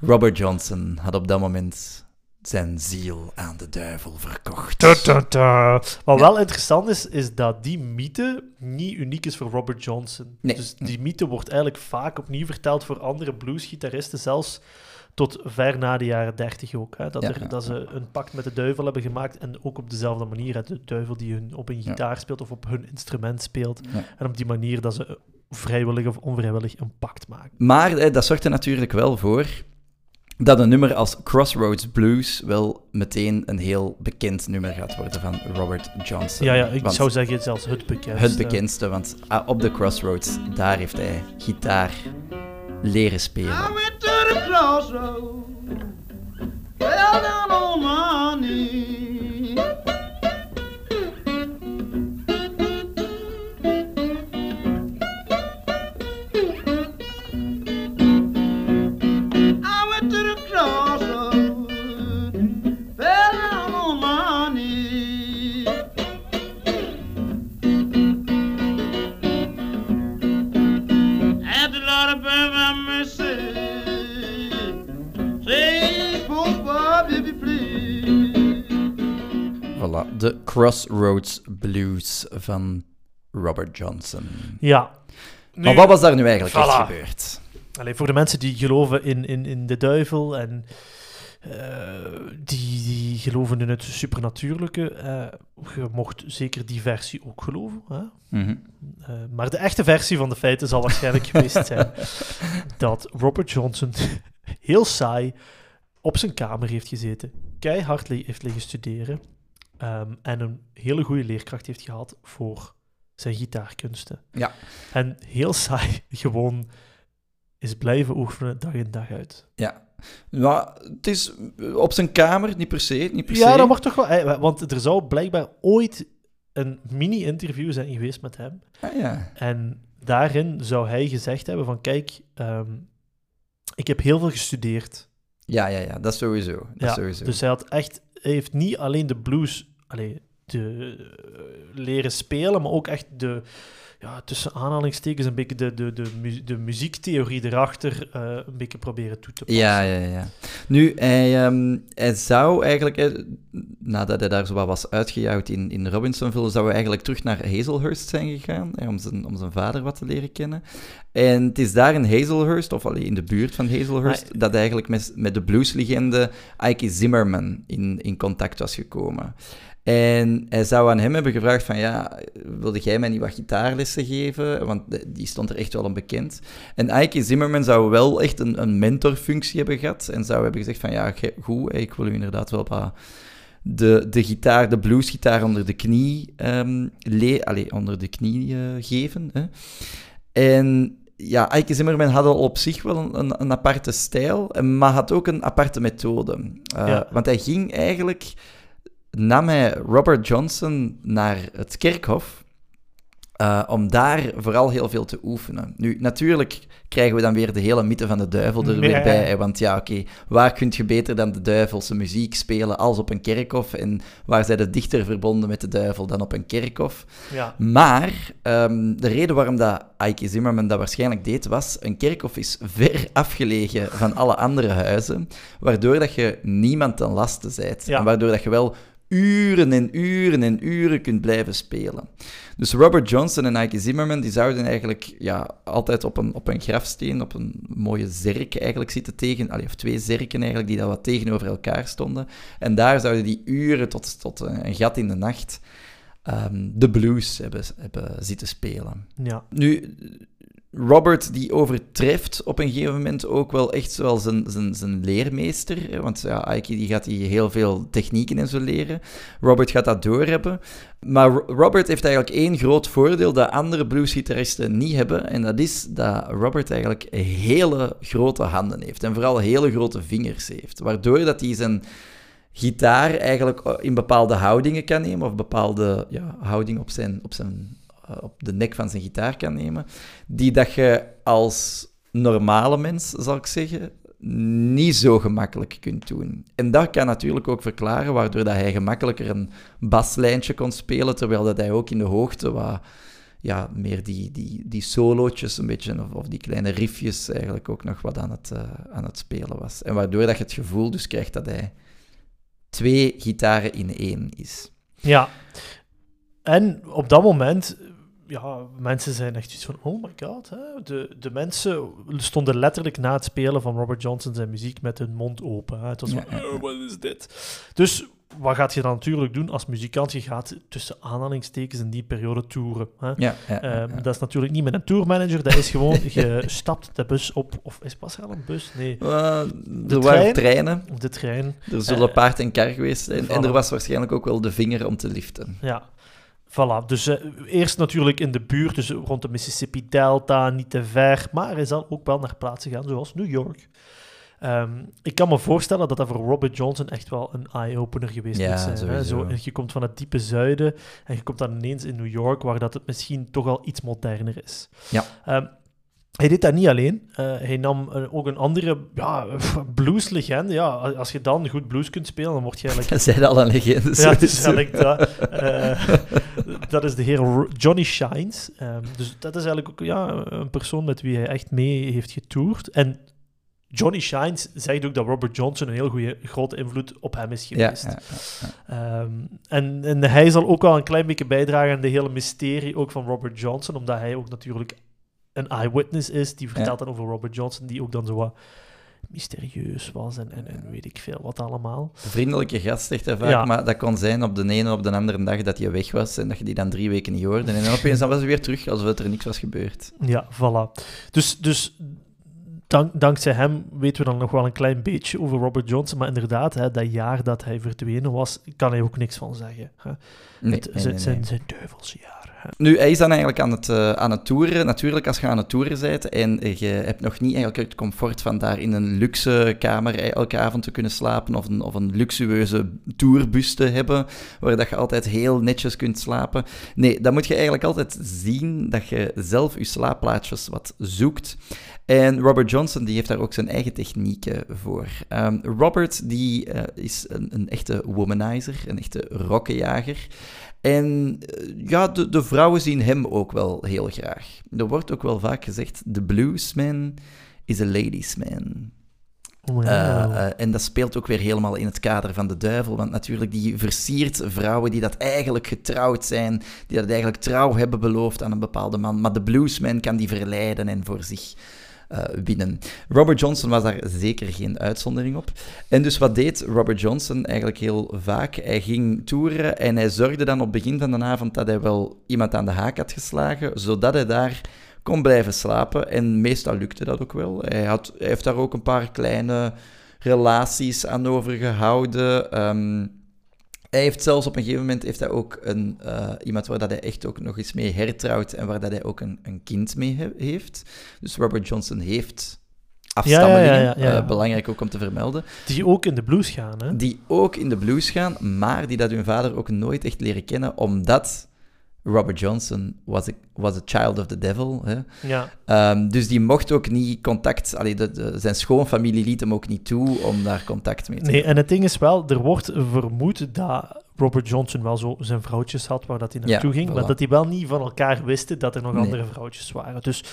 Robert Johnson had op dat moment zijn ziel aan de duivel verkocht. Ta, ta, ta. Wat wel interessant is, is dat die mythe niet uniek is voor Robert Johnson. Nee. Dus die mythe wordt eigenlijk vaak opnieuw verteld voor andere bluesgitaristen, zelfs tot ver na de jaren dertig ook. Hè? Dat, Ja, er, ja, dat ze een pact met de duivel hebben gemaakt en ook op dezelfde manier. Hè? De duivel die hun op een gitaar speelt of op hun instrument speelt. En op die manier dat ze vrijwillig of onvrijwillig een pact maken. Maar eh, dat zorgt er natuurlijk wel voor dat een nummer als Crossroads Blues wel meteen een heel bekend nummer gaat worden van Robert Johnson. Ja, ja ik Want zou zeggen zelfs het bekendste. het bekendste, want ah, op de Crossroads, daar heeft hij gitaar leren spelen. I went to the crossroads, fell down on my knees. Voilà, de Crossroads Blues van Robert Johnson. Ja. Maar wat was daar nu eigenlijk echt Voilà. gebeurd? Allee, voor de mensen die geloven in, in, in de duivel en eh, die, die geloven in het supernatuurlijke, eh, je mocht zeker die versie ook geloven. Hè? Mhm. Eh, maar de echte versie van de feiten zal waarschijnlijk geweest zijn dat Robert Johnson heel saai op zijn kamer heeft gezeten, keihard heeft liggen studeren ehm, en een hele goede leerkracht heeft gehad voor zijn gitaarkunsten. Ja. En heel saai gewoon is blijven oefenen dag in dag uit. Ja. Ja, het is op zijn kamer, niet per se. Niet per Ja, se. dat mag toch wel. Want er zou blijkbaar ooit een mini-interview zijn geweest met hem. Ah, ja. En daarin zou hij gezegd hebben van, kijk, ehm, ik heb heel veel gestudeerd. ja, ja, ja, dat sowieso. Dat Ja, sowieso. Dus hij had echt, hij heeft niet alleen de blues, allee, te eh, leren spelen, maar ook echt de, ja, tussen aanhalingstekens een beetje de, de, de, mu- de muziektheorie erachter eh, een beetje proberen toe te passen. Ja, ja, ja. Nu, hij, ehm, hij zou eigenlijk, nadat hij daar zo wat was uitgejouwd in, in Robinsonville, zou hij eigenlijk terug naar Hazelhurst zijn gegaan, hè, om, zijn, om zijn vader wat te leren kennen. En het is daar in Hazelhurst, of allee, in de buurt van Hazelhurst, dat hij eigenlijk met, met de blueslegende Ike Zimmerman in, in contact was gekomen. En hij zou aan hem hebben gevraagd van, ja, wilde jij mij niet wat gitaarlessen geven? Want die stond er echt wel een bekend. En Ike Zimmerman zou wel echt een, een mentorfunctie hebben gehad. En zou hebben gezegd van, ja, goed, ik wil u inderdaad wel wat de, de gitaar, de bluesgitaar onder de knie, ehm, le- allee, onder de knie eh, geven. Hè. En ja, Ike Zimmerman had al op zich wel een, een, aparte stijl, en- maar had ook een aparte methode. Eh, Ja. Want hij ging eigenlijk, nam hij Robert Johnson naar het kerkhof, eh, om daar vooral heel veel te oefenen. Nu, natuurlijk krijgen we dan weer de hele mythe van de duivel er weer bij. hè, Want ja, oké, waar kun je beter dan de duivelse muziek spelen als op een kerkhof? En waar zijn de dichter verbonden met de duivel dan op een kerkhof? Ja. Maar ehm, de reden waarom dat Ike Zimmerman dat waarschijnlijk deed, was een kerkhof is ver afgelegen van alle andere huizen, waardoor dat je niemand ten laste zijt. Ja. En waardoor dat je wel uren en uren en uren kunt blijven spelen. Dus Robert Johnson en Ike Zimmerman, die zouden eigenlijk ja, altijd op een, op een grafsteen, op een mooie zerk eigenlijk zitten tegen, allee, of twee zerken eigenlijk, die daar wat tegenover elkaar stonden. En daar zouden die uren tot, tot een gat in de nacht ehm, de blues hebben, hebben zitten spelen. Ja. Nu, Robert die overtreft op een gegeven moment ook wel echt wel zijn, zijn, leermeester. Want ja, Ike die gaat die heel veel technieken en zo leren. Robert gaat dat doorhebben. Maar Ro- Robert heeft eigenlijk één groot voordeel dat andere bluesgitaristen niet hebben. En dat is dat Robert eigenlijk hele grote handen heeft. En vooral hele grote vingers heeft. Waardoor dat hij zijn gitaar eigenlijk in bepaalde houdingen kan nemen. Of bepaalde ja, houding op, zijn, op, zijn, eh, op de nek van zijn gitaar kan nemen. Die dat je als normale mens, zal ik zeggen, niet zo gemakkelijk kunt doen. En dat kan natuurlijk ook verklaren waardoor dat hij gemakkelijker een baslijntje kon spelen, terwijl dat hij ook in de hoogte wat ja, meer die, die, die solootjes een beetje, of, of die kleine riffjes eigenlijk ook nog wat aan het, eh, aan het spelen was. En waardoor dat je het gevoel dus krijgt dat hij twee gitaren in één is. Ja. En op dat moment, ja, mensen zijn echt iets van, oh my god. Hè? De, de mensen stonden letterlijk na het spelen van Robert Johnson zijn muziek met hun mond open. Hè? Het was Ja, van, ja, "Oh, wat is dit? Dus wat gaat je dan natuurlijk doen als muzikant? Je gaat tussen aanhalingstekens in die periode toeren. Hè? Ja, ja, Ehm. Dat is natuurlijk niet met een tourmanager, dat is gewoon, je stapt de bus op, of is er al een bus? Nee, De er waren trein? treinen, op de trein. er zullen Eh, paard en kar geweest zijn. En er was waarschijnlijk ook wel de vinger om te liften. Ja, voilà. Dus eh, eerst natuurlijk in de buurt, dus rond de Mississippi Delta, niet te ver. Maar hij zal ook wel naar plaatsen gaan, zoals New York. Ehm, ik kan me voorstellen dat dat voor Robert Johnson echt wel een eye-opener geweest Ja, moet zijn. Hè? sowieso. Zo, en je komt van het diepe zuiden en je komt dan ineens in New York, waar dat het misschien toch al iets moderner is. Ja. Ehm, hij deed dat niet alleen. Eh, hij nam eh, ook een andere ja, blueslegende. Ja, als je dan goed blues kunt spelen, dan word je eigenlijk Dat zijn al een legende. ja, het is eigenlijk dat. Eh, dat is de heer Johnny Shines. Ehm, dus dat is eigenlijk ook ja, een persoon met wie hij echt mee heeft getoerd. En Johnny Shines zegt ook dat Robert Johnson een heel goede, grote invloed op hem is Ja, geweest. ja, Ehm, en, en hij zal ook wel een klein beetje bijdragen aan de hele mysterie ook van Robert Johnson, omdat hij ook natuurlijk een eyewitness is. Die vertelt dan over Robert Johnson, die ook dan zo wat mysterieus was en, en, en weet ik veel wat allemaal. Vriendelijke gast, zegt hij vaak, Ja. maar dat kon zijn op de ene op de andere dag dat hij weg was en dat je die dan drie weken niet hoorde. En dan opeens dan was hij weer terug, alsof er niks was gebeurd. Ja, voilà. Dus, dus dank, dankzij hem weten we dan nog wel een klein beetje over Robert Johnson. Maar inderdaad, hè, dat jaar dat hij verdwenen was, kan hij ook niks van zeggen. Hè. Nee, Het nee, zijn, nee, zijn, zijn duivelsjaren. Nu, hij is dan eigenlijk aan het, eh, aan het toeren. Natuurlijk, als je aan het toeren bent en je hebt nog niet eigenlijk het comfort van daar in een luxe kamer elke avond te kunnen slapen of een, of een luxueuze tourbus te hebben, waar dat je altijd heel netjes kunt slapen. Nee, dan moet je eigenlijk altijd zien dat je zelf je slaapplaatsjes wat zoekt. En Robert Johnson die heeft daar ook zijn eigen technieken voor. Ehm, Robert die, eh, is een, een, echte womanizer, een echte rokkenjager. En eh, ja, de, de, vrouwen zien hem ook wel heel graag. Er wordt ook wel vaak gezegd: de bluesman is a ladies man. Oh. Uh, uh, en dat speelt ook weer helemaal in het kader van de duivel. Want natuurlijk, die versiert vrouwen die dat eigenlijk getrouwd zijn, die dat eigenlijk trouw hebben beloofd aan een bepaalde man. Maar de bluesman kan die verleiden en voor zich uh, winnen. Robert Johnson was daar zeker geen uitzondering op. En dus wat deed Robert Johnson eigenlijk heel vaak? Hij ging toeren en hij zorgde dan op het begin van de avond dat hij wel iemand aan de haak had geslagen, zodat hij daar kon blijven slapen. En meestal lukte dat ook wel. Hij, had, heeft daar ook een paar kleine relaties aan overgehouden. Um, hij heeft zelfs op een gegeven moment heeft hij ook een, uh, iemand waar dat hij echt ook nog eens mee hertrouwt en waar dat hij ook een, een kind mee he heeft. Dus Robert Johnson heeft afstammelingen, ja, ja, ja, uh, belangrijk ook om te vermelden. Die ook in de blues gaan, hè? Die ook in de blues gaan, maar die dat hun vader ook nooit echt leren kennen, omdat Robert Johnson was a, was a child of the devil. Hè? Ja. Um, dus die mocht ook niet contact... Allee, de, de, zijn schoonfamilie liet hem ook niet toe om daar contact mee te Nee, hebben. en het ding is wel, er wordt vermoed dat Robert Johnson wel zo zijn vrouwtjes had waar dat hij naartoe Ja, ging, voilà. maar dat die wel niet van elkaar wisten dat er nog Nee. andere vrouwtjes waren. Dus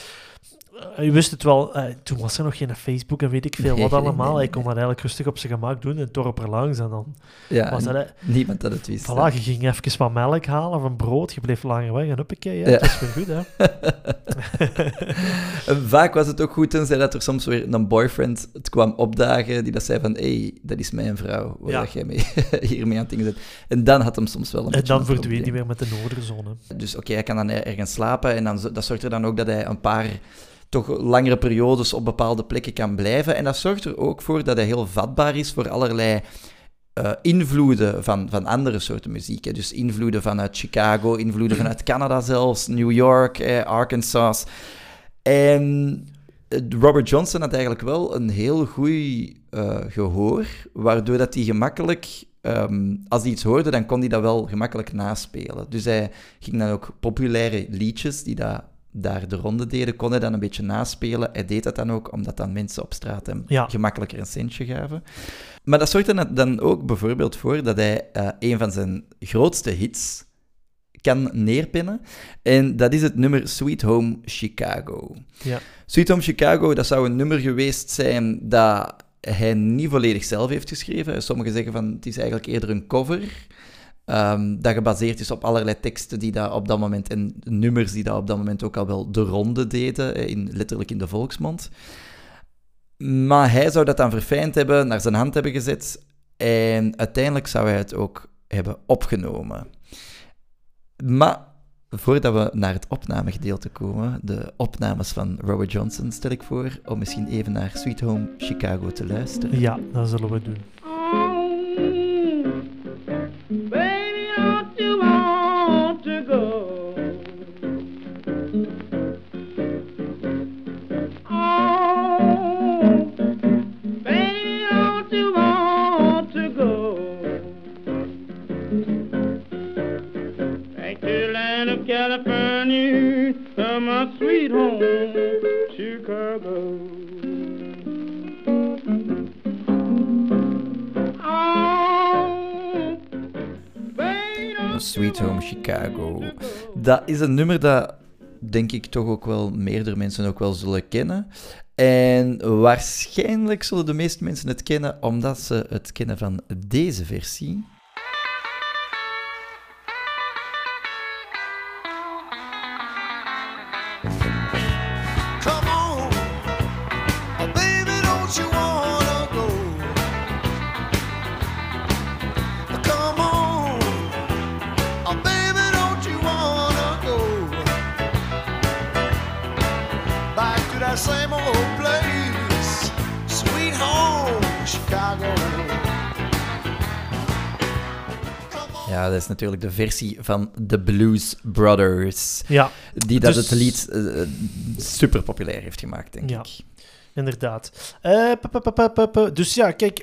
je wist het wel, eh, toen was er nog geen Facebook en weet ik veel wat allemaal. nee, Hij nee. kon dat eigenlijk rustig op zijn gemak doen en het dorp er langs en dan Ja, was dat... en hè, niemand dat het wist. Voilà, hè. je ging even wat melk halen of een brood, je bleef langer weg en huppakee, hè, Ja. dat is weer goed, hè. Vaak was het ook goed, tenzij dat er soms weer een boyfriend het kwam opdagen die dat zei van, hé, hey, dat is mijn vrouw, waar Ja. dat jij mee, hiermee aan het dingen zit. En dan had hem soms wel een En dan een verdween hij weer met de noorderzone. Dus oké, hij kan dan ergens slapen en dan, dat zorgt er dan ook dat hij een paar toch langere periodes op bepaalde plekken kan blijven. En dat zorgt er ook voor dat hij heel vatbaar is voor allerlei eh, invloeden van, van andere soorten muziek. hè. Dus invloeden vanuit Chicago, invloeden vanuit Canada zelfs, New York, Arkansas. En eh, Robert Johnson had eigenlijk wel een heel goed eh, gehoor, waardoor dat hij gemakkelijk, ehm, als hij iets hoorde, dan kon hij dat wel gemakkelijk naspelen. Dus hij ging dan ook populaire liedjes die dat daar de ronde deden, kon hij dan een beetje naspelen. Hij deed dat dan ook, omdat dan mensen op straat hem Ja. gemakkelijker een centje gaven. Maar dat zorgde er dan ook bijvoorbeeld voor dat hij eh, een van zijn grootste hits kan neerpinnen. En dat is het nummer Sweet Home Chicago. Ja. Sweet Home Chicago, dat zou een nummer geweest zijn dat hij niet volledig zelf heeft geschreven. Sommigen zeggen van het is eigenlijk eerder een cover. Ehm, dat gebaseerd is op allerlei teksten die daar op dat moment en nummers die daar op dat moment ook al wel de ronde deden, eh, in, letterlijk in de volksmond. Maar hij zou dat dan verfijnd hebben, naar zijn hand hebben gezet en uiteindelijk zou hij het ook hebben opgenomen. Maar voordat we naar het opnamegedeelte komen, de opnames van Robert Johnson, stel ik voor om misschien even naar Sweet Home Chicago te luisteren. Ja, dat zullen we doen. Dat is een nummer dat, denk ik, toch ook wel meerdere mensen ook wel zullen kennen. En waarschijnlijk zullen de meeste mensen het kennen omdat ze het kennen van deze versie. Dat is natuurlijk de versie van The Blues Brothers. Ja, Die dat Dus- het lied eh, super populair heeft gemaakt, denk Ja. ik. inderdaad. Eh. Dus ja, kijk,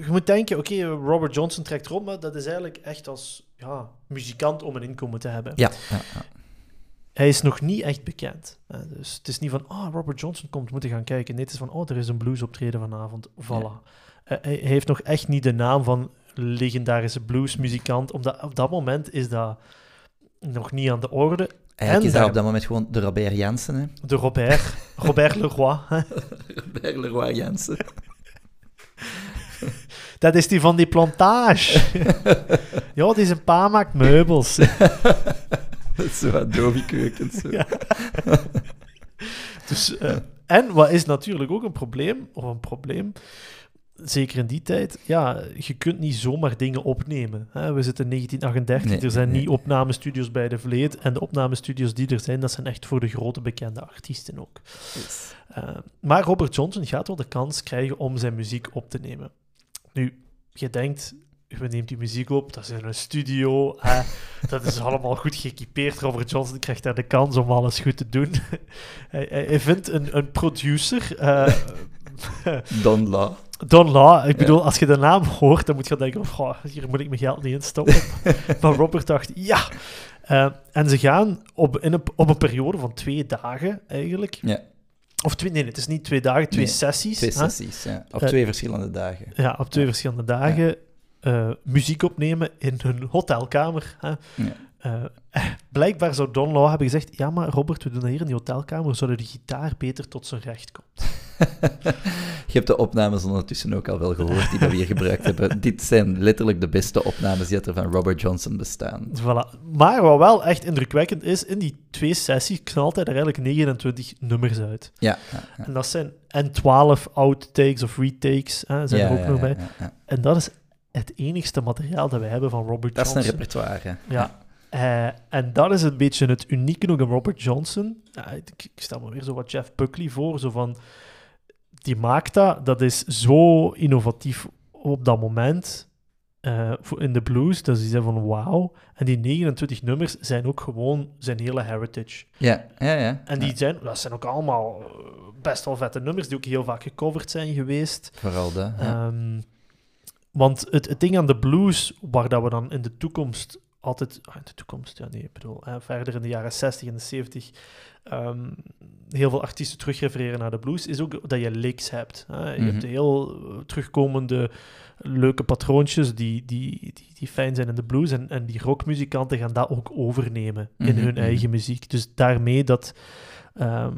je moet denken, oké, Robert Johnson trekt rond, maar dat is eigenlijk echt als ja, muzikant om een inkomen te hebben. Ja, ja, ja. Hij is nog niet echt bekend. hè. Dus het is niet van, oh, Robert Johnson komt, moeten gaan kijken. Nee, het is van, oh, er is een bluesoptreden vanavond. Voilà. Ja. Eh, hij heeft nog echt niet de naam van legendarische bluesmuzikant. Omdat op dat moment is dat nog niet aan de orde. Eigenlijk En is dat daar- op dat moment gewoon de Robert Jansen, hè? De Robert, Robert Leroy. hè. Robert Leroy Jansen. Dat is die van die plantage. ja, die zijn pa maakt meubels. Zo Adobe keukens. Ja. Dus, eh, en wat is natuurlijk ook een probleem, of een probleem, zeker in die tijd, ja, je kunt niet zomaar dingen opnemen. Hè? We zitten in 1938, Nee, er zijn nee. niet opnamestudios bij de Vleet, en de opnamestudios die er zijn, dat zijn echt voor de grote bekende artiesten ook. Yes. Eh, maar Robert Johnson gaat wel de kans krijgen om zijn muziek op te nemen. Nu, je denkt, je neemt die muziek op, dat is in een studio, hè, dat is allemaal goed geëquipeerd. Robert Johnson krijgt daar de kans om alles goed te doen. hij, vindt een, een producer, eh, Don La. Don Law. Ik bedoel, als je de naam hoort, dan moet je denken, oh, hier moet ik mijn geld niet in stoppen. maar Robert dacht, ja. Eh, en ze gaan op, in een, op een periode van twee dagen, eigenlijk. Ja, Of twee, nee, het is niet twee dagen, twee Nee, sessies. twee hè? sessies. Ja. Op Eh, twee verschillende dagen. Ja, op twee verschillende dagen eh, muziek opnemen in hun hotelkamer. Hè. Eh, blijkbaar zou Don Law hebben gezegd: Ja, maar Robert, we doen dat hier in die hotelkamer, zodat de gitaar beter tot zijn recht komt. Je hebt de opnames ondertussen ook al wel gehoord die we hier gebruikt hebben. Dit zijn letterlijk de beste opnames die er van Robert Johnson bestaan. Voilà. Maar wat wel echt indrukwekkend is, in die twee sessies knalt hij er eigenlijk 29 nummers uit. Ja, ja, ja. En dat zijn en 12 outtakes of retakes, hè, zijn Ja, er ook nog bij. En dat is het enigste materiaal dat wij hebben van Robert Dat is een Johnson. repertoire. Ja. Eh, en dat is een beetje het unieke ook aan Robert Johnson. Ja, ik, ik stel me weer zo wat Jeff Buckley voor. Zo van, die maakt dat. Dat is zo innovatief op dat moment. eh, in de blues. Dat is van wauw. En die 29 nummers zijn ook gewoon zijn hele heritage. Ja, ja, ja. En die zijn, dat zijn ook allemaal eh, best wel vette nummers die ook heel vaak gecoverd zijn geweest. Vooral. Ja. Ehm, want het, het ding aan de blues, waar dat we dan in de toekomst altijd... ah, in de toekomst, ja nee, ik bedoel, hè, verder in de jaren 60 en de 70 ehm, heel veel artiesten terugrefereren naar de blues, is ook dat je licks hebt. Hè. Je Mhm. hebt heel eh, terugkomende leuke patroontjes die, die, die, die fijn zijn in de blues. En, en die rockmuzikanten gaan dat ook overnemen in Mhm, hun mhm. eigen muziek. Dus daarmee dat, ehm,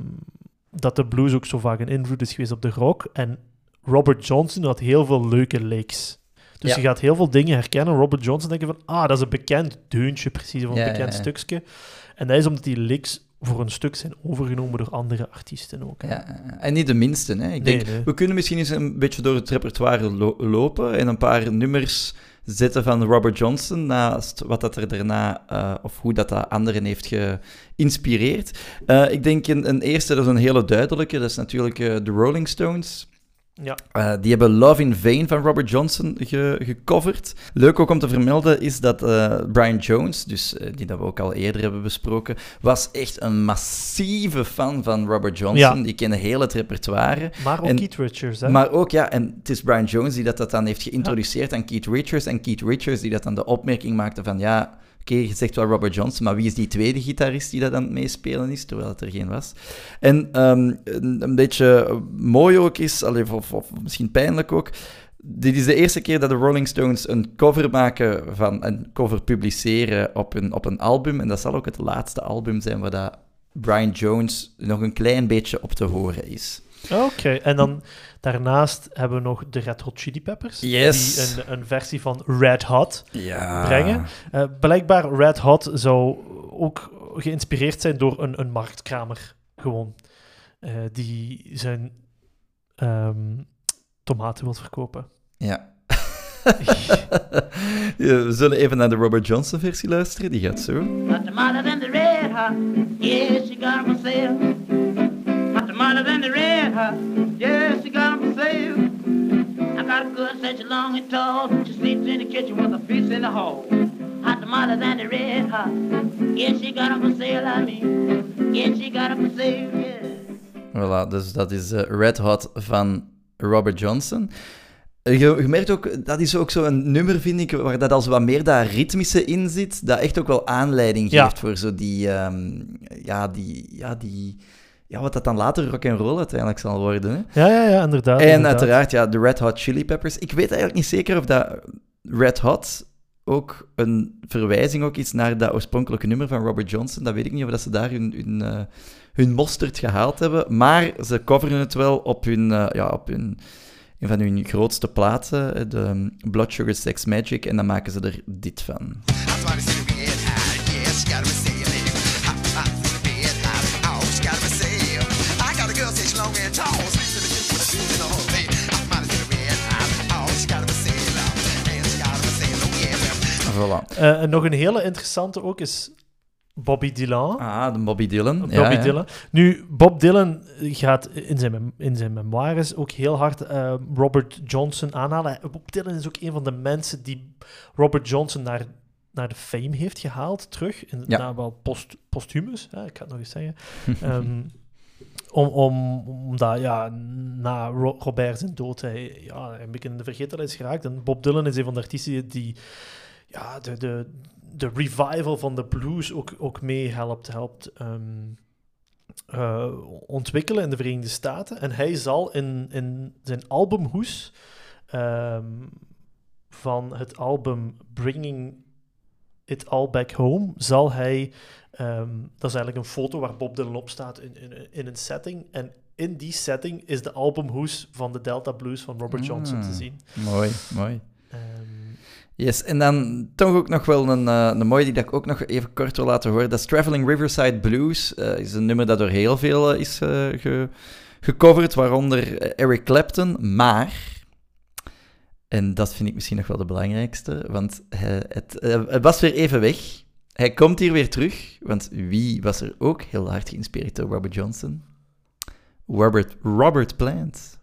dat de blues ook zo vaak een invloed is geweest op de rock. En Robert Johnson had heel veel leuke licks. Dus Ja. je gaat heel veel dingen herkennen. Robert Johnson denken van, ah, dat is een bekend deuntje, precies, of een Ja, bekend stukje. En dat is omdat die licks voor een stuk zijn overgenomen door andere artiesten ook. hè. Ja, en niet de minste. Hè. Ik Nee, denk, nee. we kunnen misschien eens een beetje door het repertoire lo- lopen en een paar nummers zetten van Robert Johnson naast wat dat er daarna, eh, of hoe dat, dat anderen heeft geïnspireerd. Eh, ik denk een, een eerste, dat is een hele duidelijke, dat is natuurlijk eh, de Rolling Stones. Ja. Eh, die hebben Love in Vain van Robert Johnson ge- gecoverd. Leuk ook om te vermelden is dat eh, Brian Jones, dus, eh, die dat we ook al eerder hebben besproken, was echt een massieve fan van Robert Johnson. Ja. Die kende heel het repertoire. Maar ook En- Keith Richards, hè? Maar ook, ja, en het is Brian Jones die dat, dat dan heeft geïntroduceerd aan Keith Richards. En Keith Richards die dat dan de opmerking maakte van, ja, je zegt wel Robert Johnson, maar wie is die tweede gitarist die dat aan het meespelen is, terwijl het er geen was. En ehm, een, beetje mooi ook is, of, of misschien pijnlijk ook, dit is de eerste keer dat de Rolling Stones een cover maken van, een cover publiceren op een, op een album. En dat zal ook het laatste album zijn waar dat Brian Jones nog een klein beetje op te horen is. Oké, en dan daarnaast hebben we nog de Red Hot Chili Peppers. Yes. Die een, een versie van Red Hot Ja. brengen. Eh, blijkbaar Red Hot zou ook geïnspireerd zijn door een, een marktkramer. Gewoon. Eh, die zijn ehm, tomaten wil verkopen. Ja. Ja, We zullen even naar de Robert Johnson versie luisteren. Die gaat zo. Tomato the red hot. Yes, she got sale. Tomato the red hot. Yes, she got for sale. I got a good such long and tall. She sleeps in the kitchen with a piece in the hall. smarter than the red hot. Yeah, she got 'em for sale, I mean. Yeah, she got 'em for sale, yeah. Voilà, dus dat is eh, Red Hot van Robert Johnson. Eh, Je, je merkt ook, dat is ook zo'n nummer, vind ik, waar dat als wat meer dat ritmische in zit, dat echt ook wel aanleiding Ja. geeft voor zo die, ehm, ja, die, ja, die, ja, wat dat dan later rock and roll uiteindelijk zal worden. Hè? Ja, ja, ja, inderdaad. En inderdaad. uiteraard, ja, de Red Hot Chili Peppers. Ik weet eigenlijk niet zeker of dat Red Hot ook een verwijzing ook is naar dat oorspronkelijke nummer van Robert Johnson. Dat weet ik niet of dat ze daar hun, hun, eh, hun mosterd gehaald hebben. Maar ze coveren het wel op hun, eh, ja, op hun, een van hun grootste platen, de um, Blood Sugar Sex Magic. En dan maken ze er dit van. Voilà. Eh, en nog een hele interessante ook is Bobby Dylan. Ah, de Bobby Dylan. Bobby ja, ja. Dylan. Nu, Bob Dylan gaat in zijn, in zijn memoires ook heel hard eh, Robert Johnson aanhalen. Bob Dylan is ook een van de mensen die Robert Johnson naar, naar de fame heeft gehaald, terug. In, Ja. na wel post, posthumus, hè, ik ga het nog eens zeggen. Ehm, om, om, omdat, ja, na Ro- Robert zijn dood, hij, ja, een beetje in de vergetelheid is geraakt. En Bob Dylan is een van de artiesten die ja, de, de, de revival van de blues ook, ook mee helpt, helpt ehm, eh, ontwikkelen in de Verenigde Staten. En hij zal in, in zijn albumhoes ehm, van het album Bringing It All Back Home, zal hij... ehm, dat is eigenlijk een foto waar Bob Dylan op staat in, in, in een setting. En in die setting is de albumhoes van de Delta Blues van Robert Johnson te Ah. zien. Mooi, mooi. Yes, en dan toch ook nog wel een, eh, een mooie die ik ook nog even kort wil laten horen. Dat is Traveling Riverside Blues. Eh, is een nummer dat door heel veel eh, is ge- gecoverd, waaronder Eric Clapton. Maar, en dat vind ik misschien nog wel de belangrijkste, want het, het was weer even weg. Hij komt hier weer terug, want wie was er ook heel hard geïnspireerd door Robert Johnson? Robert, Robert Plant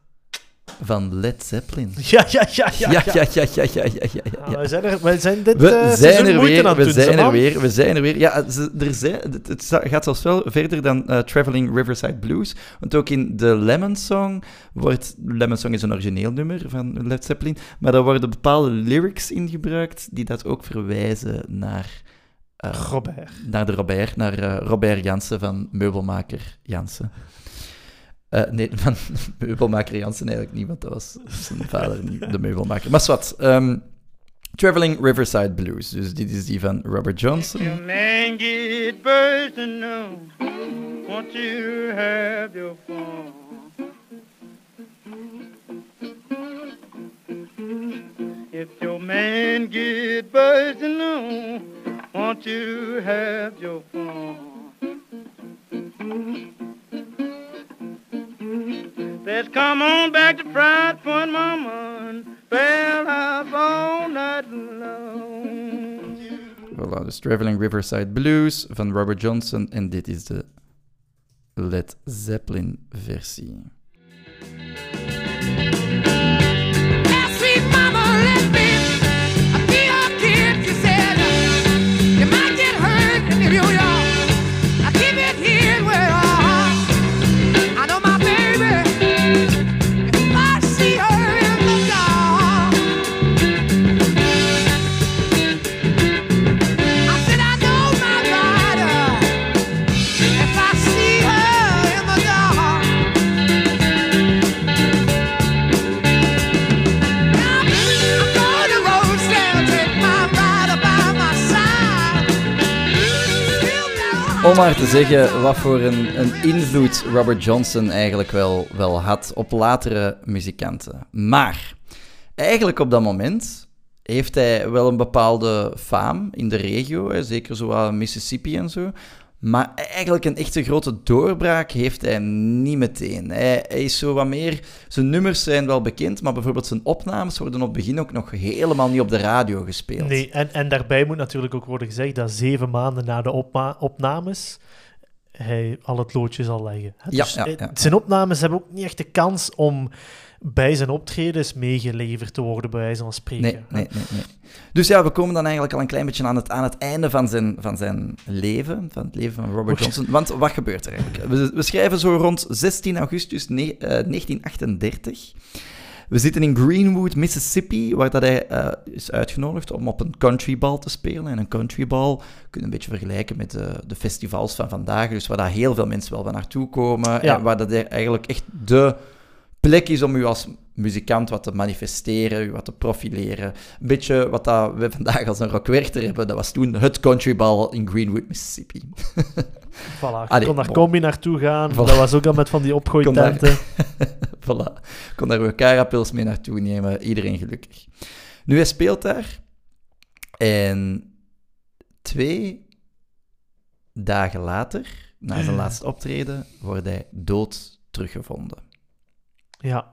van Led Zeppelin. ja, ja, ja, ja. Ja, ja. ja, ja, ja, ja, ja, ja, Ah, wij, zijn er, zijn dit We eh, zijn er weer, we doen, zijn er weer, we zijn er weer. Ja, er zijn, het, gaat zelfs wel verder dan eh, Traveling Riverside Blues. Want ook in de Lemon Song wordt... Lemon Song is een origineel nummer van Led Zeppelin. Maar daar worden bepaalde lyrics in gebruikt die dat ook verwijzen naar... eh, Robert. naar de Robert, naar Robert Jansen van meubelmaker Jansen. Eh, nee, van meubelmaker Jansen eigenlijk niet, want dat was zijn vader de meubelmaker. Maar wat, ehm, Traveling Riverside Blues, dus dit is die van Robert Your Johnson. man get now. Want you have your fun? If your man get now, want you have your fun? Let's come on back to Fried Point, Mama, Bell House all night long. Voilà, dus Traveling Riverside Blues van Robert Johnson en dit is de Led Zeppelin versie. Maar te zeggen wat voor een, een invloed Robert Johnson eigenlijk wel, wel had op latere muzikanten. Maar eigenlijk op dat moment heeft hij wel een bepaalde faam in de regio, zeker zo aan Mississippi en zo. Maar eigenlijk een echte grote doorbraak heeft hij niet meteen. Hij, hij is zo wat meer... Zijn nummers zijn wel bekend, maar bijvoorbeeld zijn opnames worden op het begin ook nog helemaal niet op de radio gespeeld. Nee, en, en daarbij moet natuurlijk ook worden gezegd dat zeven maanden na de opnames hij al het loodje zal leggen. hè. Dus, ja, eh, ja. Zijn opnames hebben ook niet echt de kans om bij zijn optredens meegeleverd te worden, bij wijze van spreken. Nee, nee, nee, nee. Dus ja, we komen dan eigenlijk al een klein beetje aan het, aan het einde van zijn, van zijn leven, van het leven van Robert. Johnson. Want wat gebeurt er eigenlijk? We, we schrijven zo rond 16 augustus ne- eh, 1938. We zitten in Greenwood, Mississippi, waar dat hij eh, is uitgenodigd om op een countrybal te spelen. En een countrybal kun je een beetje vergelijken met de, de festivals van vandaag, dus waar daar heel veel mensen wel van naartoe komen. Ja. En waar dat eigenlijk echt de plek is om u als muzikant wat te manifesteren, u wat te profileren. Een beetje wat dat we vandaag als een rockwerchter hebben, dat was toen het countrybal in Greenwood, Mississippi. Voilà, je Allee, kon daar bon. combi naartoe gaan. Voilà. Dat was ook al met van die opgooitenten. voilà. Kon daar carapils mee naartoe nemen, iedereen gelukkig. Nu, hij speelt daar en twee dagen later, na zijn laatste optreden, wordt hij dood teruggevonden. Ja.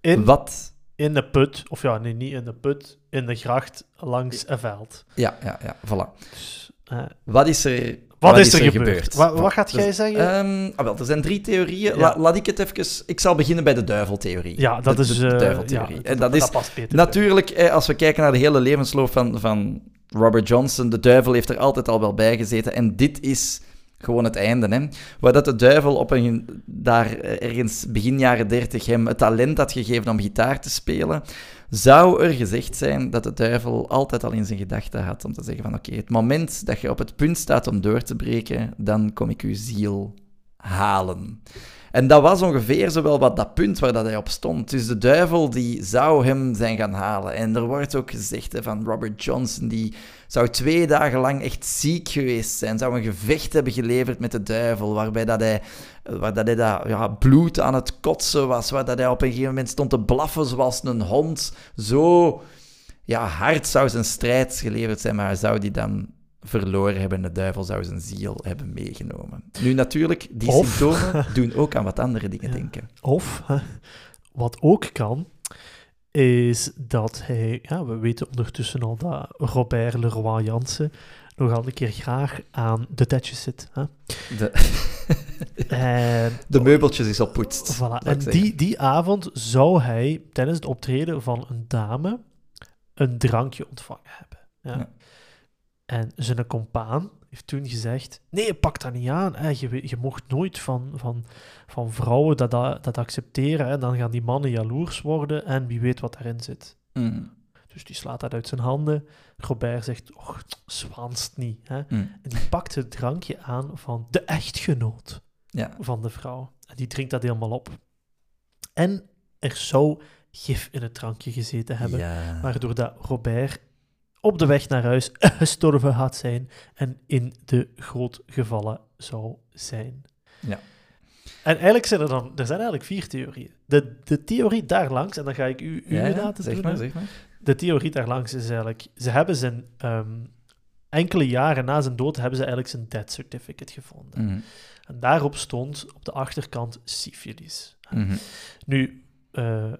In, Wat... in de put, of ja, nee, niet in de put, in de gracht langs een veld. Ja, ja, ja, voilà. Dus, eh, Wat is er, wat, is er gebeurd? Wat, wat gaat Dus, jij zeggen? ehm, ah, wel, er zijn drie theorieën. Ja. La- laat ik het even... Ik zal beginnen bij de duiveltheorie. ja, dat De- is... de, eh, duiveltheorie. ja, en dat, is natuurlijk, eh, als we kijken naar de hele levensloop van, van Robert Johnson, de duivel heeft er altijd al wel bij gezeten. En dit is gewoon het einde. Hè? Waar dat de duivel op een, daar ergens begin jaren 30 hem het talent had gegeven om gitaar te spelen, zou er gezegd zijn dat de duivel altijd al in zijn gedachten had om te zeggen van oké, het moment dat je op het punt staat om door te breken, dan kom ik uw ziel halen. En dat was ongeveer zowel wat dat punt waar dat hij op stond. Dus de duivel die zou hem zijn gaan halen. En er wordt ook gezegd hè, van Robert Johnson, die zou twee dagen lang echt ziek geweest zijn. Zou een gevecht hebben geleverd met de duivel, waarbij dat hij, waar dat hij dat, ja, bloed aan het kotsen was, waar dat hij op een gegeven moment stond te blaffen zoals een hond. Zo ja, hard zou zijn strijd geleverd zijn, maar zou die dan verloren hebben. De duivel zou zijn ziel hebben meegenomen. Nu natuurlijk, die Of- symptomen doen ook aan wat andere dingen Ja. denken. Of, wat ook kan, is dat hij... Ja, we weten ondertussen al dat Robert Leroy Jansen nogal een keer graag aan de tetjes zit. Hè. De, En, de meubeltjes is oppoetst. voilà. laat ik En die, die avond zou hij tijdens het optreden van een dame een drankje ontvangen hebben. Ja. Ja. En zijn compaan heeft toen gezegd: Nee, pak dat niet aan. Hè. Je, mocht nooit van, van, van vrouwen dat, dat, dat accepteren. Hè. Dan gaan die mannen jaloers worden en wie weet wat daarin zit. Mm, Dus die slaat dat uit zijn handen. Robert zegt: Och, zwaanst niet. Hè. mm. En die pakt het drankje aan van de echtgenoot Ja. van de vrouw. En die drinkt dat helemaal op. En er zou gif in het drankje gezeten hebben, Ja. waardoor dat Robert op de weg naar huis gestorven had zijn en in de groot gevallen zou zijn. Ja. En eigenlijk zijn er dan, er zijn eigenlijk vier theorieën. De, de theorie daarlangs, en dan ga ik u, u Ja, ja, zeg doen, maar, zeg maar. De theorie daarlangs is eigenlijk, ze hebben zijn, ehm, enkele jaren na zijn dood, hebben ze eigenlijk zijn death certificate gevonden. Mhm, En daarop stond op de achterkant syfilis. mhm. Nu, eh,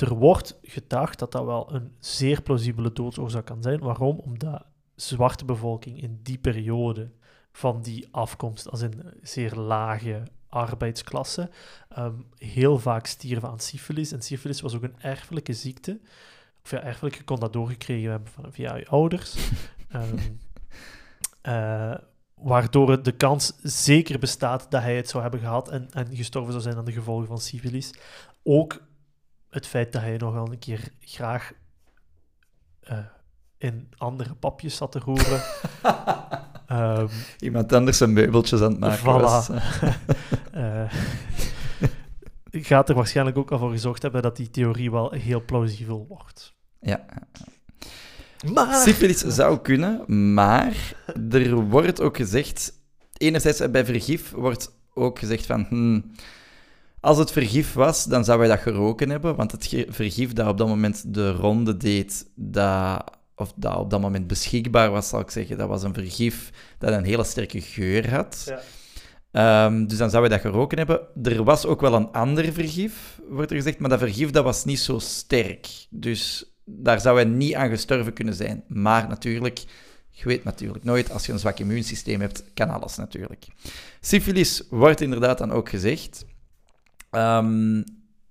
er wordt gedacht dat dat wel een zeer plausibele doodsoorzaak kan zijn. Waarom? Omdat zwarte bevolking in die periode van die afkomst, als een zeer lage arbeidsklasse, ehm, heel vaak stierven aan syfilis. En syfilis was ook een erfelijke ziekte. Of ja, erfelijk, je kon dat doorgekregen hebben van, via je ouders. Ehm, eh, waardoor de kans zeker bestaat dat hij het zou hebben gehad en, en gestorven zou zijn aan de gevolgen van syfilis. Ook het feit dat hij nogal een keer graag eh, in andere papjes zat te roeren. Ehm, Iemand anders zijn meubeltjes aan het maken Voilà. was. eh, gaat er waarschijnlijk ook al voor gezorgd hebben dat die theorie wel heel plausibel wordt. Ja. Maar... Syphilis zou kunnen, maar er wordt ook gezegd... Enerzijds bij vergif wordt ook gezegd van... hmm, als het vergif was, dan zou hij dat geroken hebben, want het vergif dat op dat moment de ronde deed, dat, of dat op dat moment beschikbaar was, zal ik zeggen, dat was een vergif dat een hele sterke geur had. Ja. Ehm, dus dan zou hij dat geroken hebben. Er was ook wel een ander vergif, wordt er gezegd, maar dat vergif dat was niet zo sterk. Dus daar zou hij niet aan gestorven kunnen zijn. Maar natuurlijk, Je weet natuurlijk nooit, als je een zwak immuunsysteem hebt, kan alles natuurlijk. Syphilis wordt inderdaad dan ook gezegd. Ehm,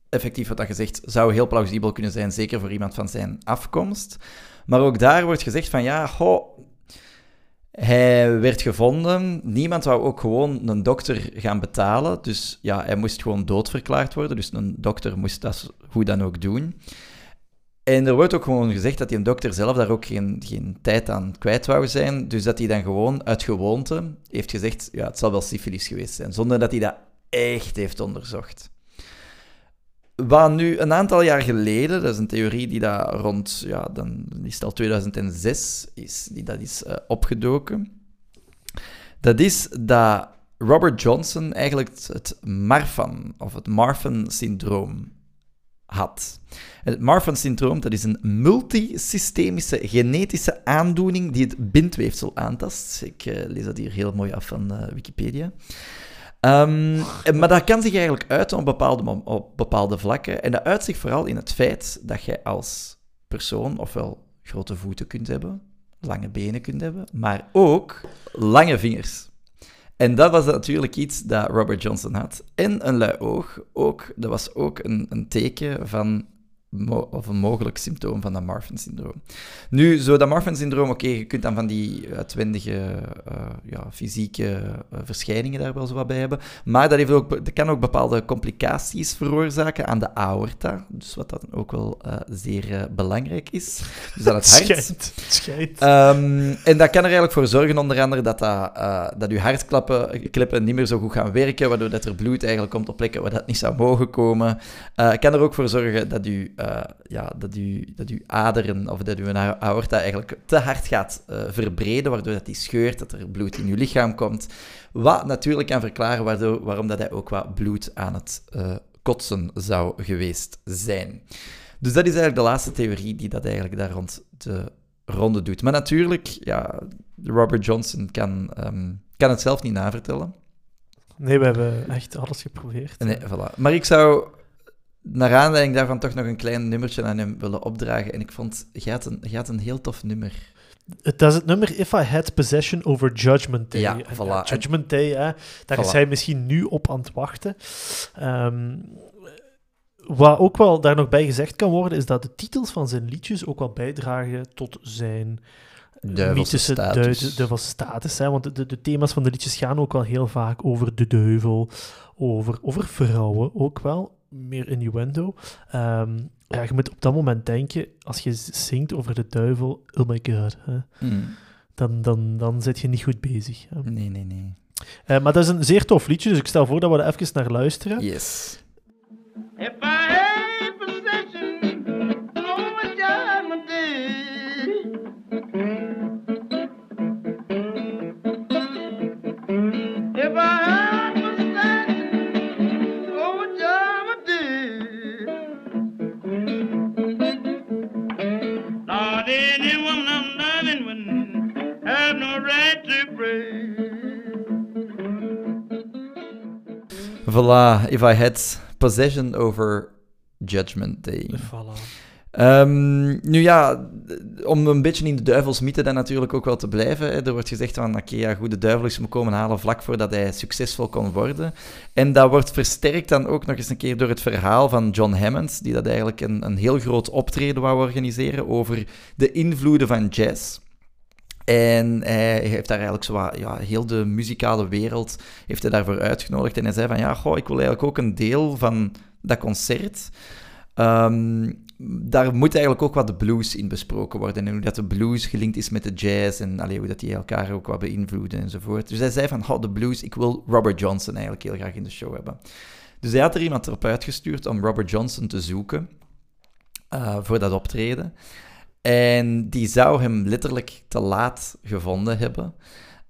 effectief wat dat gezegd zou heel plausibel kunnen zijn, zeker voor iemand van zijn afkomst. Maar ook daar wordt gezegd van ja, goh, hij werd gevonden. Niemand wou ook gewoon een dokter gaan betalen. Dus ja, hij moest gewoon doodverklaard worden. Dus een dokter moest dat hoe dan ook doen. En er wordt ook gewoon gezegd dat die dokter zelf daar ook geen, geen tijd aan kwijt wou zijn. Dus dat hij dan gewoon uit gewoonte heeft gezegd, ja, het zal wel syfilis geweest zijn. Zonder dat hij dat echt heeft onderzocht. Wat nu een aantal jaar geleden, dat is een theorie die daar rond, ja, dan is al 2006, is, die dat is eh, opgedoken. Dat is dat Robert Johnson eigenlijk het, het Marfan, of het Marfan-syndroom had. Het Marfan-syndroom dat is een multisystemische genetische aandoening die het bindweefsel aantast. Ik eh, lees dat hier heel mooi af van eh, Wikipedia. Ehm, maar dat kan zich eigenlijk uiten op bepaalde, op bepaalde vlakken. En dat uit zich vooral in het feit dat jij als persoon ofwel grote voeten kunt hebben, lange benen kunt hebben, maar ook lange vingers. En dat was natuurlijk iets dat Robert Johnson had. En een lui oog, ook, dat was ook een, een teken van, of een mogelijk symptoom van dat Marfan-syndroom. Nu, zo dat Marfan-syndroom, oké, je kunt dan van die uitwendige eh, ja, fysieke eh, verschijningen daar wel zo wat bij hebben, maar dat, heeft ook, dat kan ook bepaalde complicaties veroorzaken aan de aorta, dus wat dat ook wel eh, zeer belangrijk is. Dus aan het hart. Schijnt. Ehm, en dat kan er eigenlijk voor zorgen, onder andere, dat, dat, dat uw hartkleppen niet meer zo goed gaan werken, waardoor dat er bloed eigenlijk komt op plekken waar dat niet zou mogen komen. Eh kan er ook voor zorgen dat, u, eh, ja, dat, u, dat uw aderen of dat uw aorta eigenlijk te hard gaat eh, verbreden, waardoor dat die scheurt, dat er bloed in uw lichaam komt. Wat natuurlijk kan verklaren waardoor, waarom dat hij ook wat bloed aan het eh, kotsen zou geweest zijn. Dus dat is eigenlijk de laatste theorie die dat eigenlijk daar rond de ronde doet. Maar natuurlijk, ja, Robert Johnson kan, ehm, kan het zelf niet navertellen. Nee, we hebben echt alles geprobeerd. Nee, voilà. Maar ik zou naar aanleiding daarvan toch nog een klein nummertje aan hem willen opdragen. En ik vond, jij had een, jij had een heel tof nummer. Het- Dat is het nummer If I Had Possession over Judgment Day. Ja, En voilà. Judgment Day, hè, daar is Voilà. hij misschien nu op aan het wachten. Ehm, wat ook wel daar nog bij gezegd kan worden, is dat de titels van zijn liedjes ook wel bijdragen tot zijn mythische status. duivelse status. Hè? Want de, de, de thema's van de liedjes gaan ook wel heel vaak over de duivel, over, over vrouwen ook wel, meer innuendo. Ehm ja, je moet op dat moment denken, als je zingt over de duivel, oh my god, hè? Hmm. Dan, dan, dan zit je niet goed bezig. hè. Nee, nee, nee. Eh, maar dat is een zeer tof liedje, dus ik stel voor dat we er even naar luisteren. Yes. If Voilà, if I had possession over Judgment Day. Voilà. Ehm, nu ja, om een beetje in de duivelsmythe dan natuurlijk ook wel te blijven. Hè. Er wordt gezegd van, oké, ja, goed, de duivel is hem komen halen vlak voordat hij succesvol kon worden. En dat wordt versterkt dan ook nog eens een keer door het verhaal van John Hammond, die dat eigenlijk een, een heel groot optreden wou organiseren over de invloeden van jazz. En hij heeft daar eigenlijk zo ja, heel de muzikale wereld heeft hij daarvoor uitgenodigd. En hij zei van, ja, goh, ik wil eigenlijk ook een deel van dat concert. Ehm, daar moet eigenlijk ook wat de blues in besproken worden. En hoe dat de blues gelinkt is met de jazz. En allee, hoe dat die elkaar ook wat beïnvloeden enzovoort. Dus hij zei van, oh, de blues, ik wil Robert Johnson eigenlijk heel graag in de show hebben. Dus hij had er iemand erop uitgestuurd om Robert Johnson te zoeken eh, voor dat optreden. En die zou hem letterlijk te laat gevonden hebben.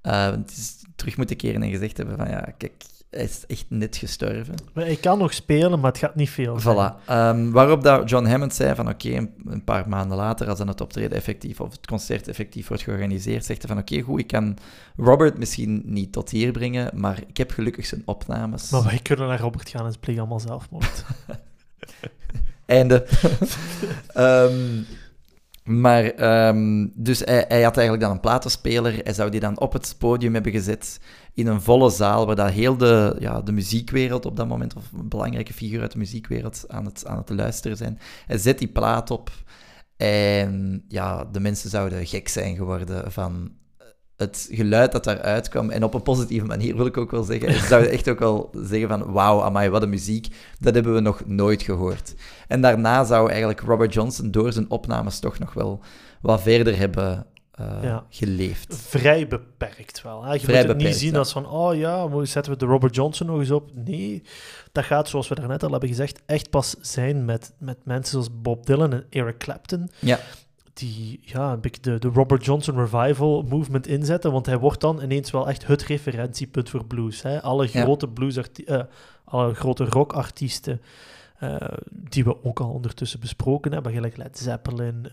Eh, het terug moeten keren en gezegd hebben van, ja, kijk, hij is echt net gestorven. Maar hij kan nog spelen, maar het gaat niet veel. Voilà. Ehm, waarop dat John Hammond zei van oké, een, een paar maanden later, als dan het optreden effectief of het concert effectief wordt georganiseerd, zegt hij van oké, goed, ik kan Robert misschien niet tot hier brengen, maar ik heb gelukkig zijn opnames. Maar wij kunnen naar Robert gaan en ze plegen allemaal zelfmoord. Einde. Ehm, Maar, ehm, dus hij, hij had eigenlijk dan een platenspeler. Hij zou die dan op het podium hebben gezet in een volle zaal, waar dat heel de, ja, de muziekwereld op dat moment, of een belangrijke figuur uit de muziekwereld, aan het, aan het luisteren zijn. Hij zet die plaat op en ja, de mensen zouden gek zijn geworden van het geluid dat daaruit kwam. En op een positieve manier wil ik ook wel zeggen. Ze zouden echt ook wel zeggen van, wauw, amai, wat een muziek. Dat hebben we nog nooit gehoord. En daarna zou eigenlijk Robert Johnson door zijn opnames toch nog wel wat verder hebben eh, Ja. geleefd. Vrij beperkt wel. Hè? Je Vrij moet het niet zien ja. als van, oh ja, zetten we de Robert Johnson nog eens op? Nee, dat gaat, zoals we daarnet al hebben gezegd, echt pas zijn met, met mensen zoals Bob Dylan en Eric Clapton, Ja, die ja, een beetje de, de Robert Johnson revival movement inzetten, want hij wordt dan ineens wel echt het referentiepunt voor blues. Hè? Alle Ja. grote blues, alle grote rockartiesten, eh, die we ook al ondertussen besproken hebben, gelijk Led Zeppelin,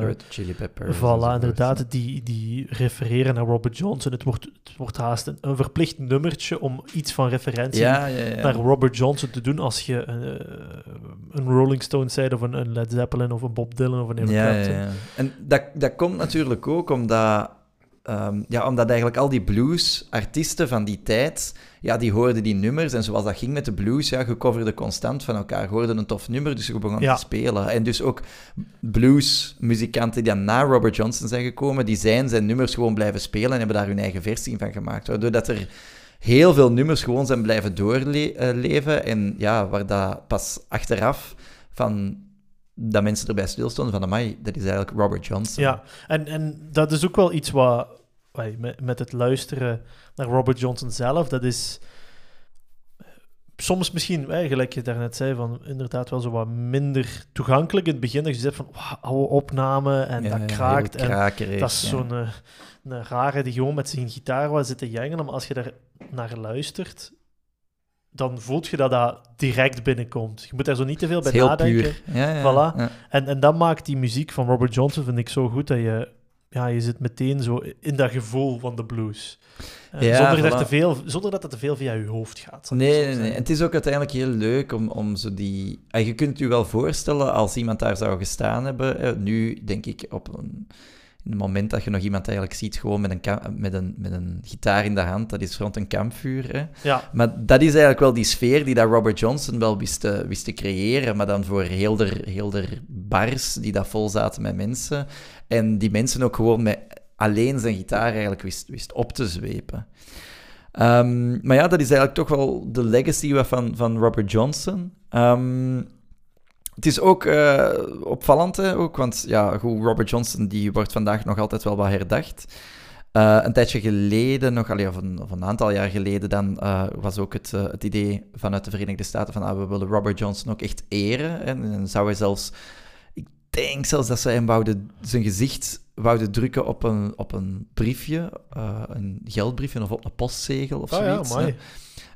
Red Chili Peppers. Voilà, inderdaad, die, die refereren naar Robert Johnson. Het wordt, het wordt haast een, een verplicht nummertje om iets van referentie Ja, ja, ja. naar Robert Johnson te doen als je een, eh, een Rolling Stone zijt of een, een Led Zeppelin of een Bob Dylan of een Eric Ja, ja, Clapton. En dat, dat komt natuurlijk ook omdat, ehm, ja, omdat eigenlijk al die blues-artiesten van die tijd, ja, die hoorden die nummers. En zoals dat ging met de blues, ja, je coverde constant van elkaar. Je hoorde een tof nummer, dus je begon Ja. te spelen. En dus ook blues-muzikanten die dan na Robert Johnson zijn gekomen, die zijn zijn nummers gewoon blijven spelen en hebben daar hun eigen versie van gemaakt. Waardoor dat er heel veel nummers gewoon zijn blijven doorleven. En ja, waar dat pas achteraf van dat mensen erbij stilstonden van, amai, dat is eigenlijk Robert Johnson. Ja, en, en dat is ook wel iets wat met, het luisteren naar Robert Johnson zelf, dat is eh, soms misschien, gelijk je daarnet zei, van inderdaad wel zo wat minder toegankelijk in het begin. Dat je zegt van, oude opname en Ja, dat kraakt. En krakerig, dat is ja. zo'n eh, een rare die gewoon met zijn gitaar was zitten jengelen. Maar als je daar naar luistert, dan voelt je dat dat direct binnenkomt. Je moet daar zo niet te veel bij nadenken. puur. Ja, Voilà. En, en dat maakt die muziek van Robert Johnson, vind ik, zo goed dat je, ja, je zit meteen zo in dat gevoel van de blues. Eh, Ja, zonder, voilà. te veel, zonder dat het te veel via je hoofd gaat. Nee, nee, nee. En het is ook uiteindelijk heel leuk om, om zo die... Ah, je kunt je wel voorstellen als iemand daar zou gestaan hebben. eh, Nu denk ik op een... In het moment dat je nog iemand eigenlijk ziet gewoon met een, met een, met een gitaar in de hand, dat is rond een kampvuur. Hè. Ja, Maar dat is eigenlijk wel die sfeer die dat Robert Johnson wel wist te, wist te creëren, maar dan voor heel der, heel der bars die dat vol zaten met mensen. En die mensen ook gewoon met alleen zijn gitaar eigenlijk wist, wist op te zwepen. Ehm, maar ja, dat is eigenlijk toch wel de legacy van, van Robert Johnson. Ehm, het is ook eh, opvallend, hè, ook, want ja, goed, Robert Johnson die wordt vandaag nog altijd wel wat herdacht. Eh, een tijdje geleden, nog, allee, of, een, of een aantal jaar geleden, dan eh, was ook het, het idee vanuit de Verenigde Staten van ah, we willen Robert Johnson ook echt eren. En, en zou hij zelfs, ik denk zelfs dat ze hem wouden, zijn gezicht wouden drukken op een, op een briefje, een geldbriefje of op een postzegel of oh, ja, zoiets. mooi.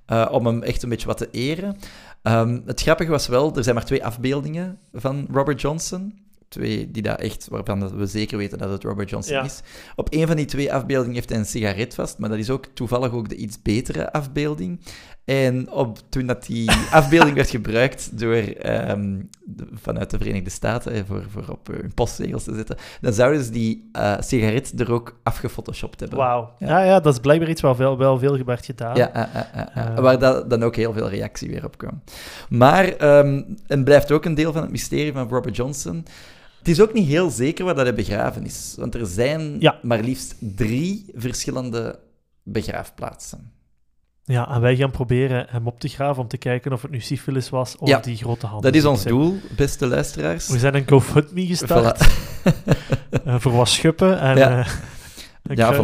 Eh, om hem echt een beetje wat te eren. Ehm, het grappige was wel, er zijn maar twee afbeeldingen van Robert Johnson. Twee die dat echt, waarvan we zeker weten dat het Robert Johnson Ja. is. Op een van die twee afbeeldingen heeft hij een sigaret vast, maar dat is ook toevallig ook de iets betere afbeelding. En op, toen dat die afbeelding werd gebruikt door, ehm, de- vanuit de Verenigde Staten eh, voor, voor op hun postzegels te zetten, dan zouden ze die eh, sigaret er ook afgefotoshopt hebben. Wauw. Ja. Ja. ja, dat is blijkbaar iets wat wel, wel veel werd gedaan. Ja, eh, eh, eh, eh, Eh. waar dat, dan ook heel veel reactie weer op kwam. Maar ehm het blijft ook een deel van het mysterie van Robert Johnson. Het is ook niet heel zeker waar dat hij begraven is. Want er zijn Ja. maar liefst drie verschillende begraafplaatsen. Ja, en wij gaan proberen hem op te graven om te kijken of het nu syfilis was of Ja, die grote handen. Dat is ons doel, beste luisteraars. We zijn een GoFundMe gestart Voilà. voor wat schuppen en Ja. een Ja,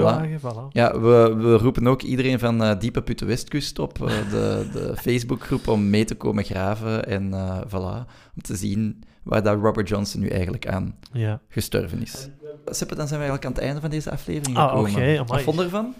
voilà. Ja, we, we roepen ook iedereen van eh, Diepe Putte Westkust op, eh, de, de Facebookgroep, om mee te komen graven. En eh, voilà, om te zien waar dat Robert Johnson nu eigenlijk aan Ja. gestorven is. Seppe, dan zijn we eigenlijk aan het einde van deze aflevering Ah, gekomen. Wat vond je ervan?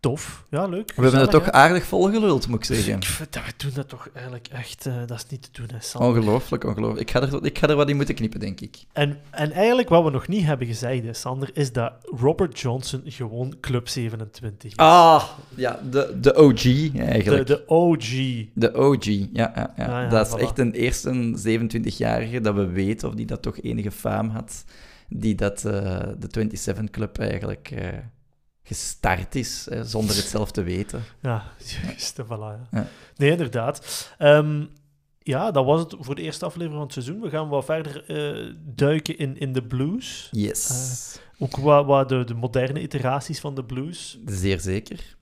Tof. Ja, leuk. We hebben het toch aardig volgeluld, moet ik zeggen. We doen dat toch eigenlijk echt... eh, dat is niet te doen, hè, Sander. Ongelooflijk, ongelooflijk. Ik ga, er, ik ga er wat in moeten knippen, denk ik. En, en eigenlijk wat we nog niet hebben gezegd, hè, Sander, is dat Robert Johnson gewoon Club 27 is. Ah, ja, de, de OG de, eigenlijk. de OG. De OG, ja. ja, ja. Ah, ja, dat is voilà. echt een eerste 27-jarige dat we weten, of die dat toch enige faam had, die dat eh, de 27 Club eigenlijk eh, gestart is, eh, zonder het zelf te weten. Ja, juist, voilà. Ja. Ja. Nee, inderdaad. Ehm, ja, dat was het voor de eerste aflevering van het seizoen. We gaan wat verder eh, duiken in, in de blues. Yes, Ook wat, wat de, de moderne iteraties van de blues. zeer zeker.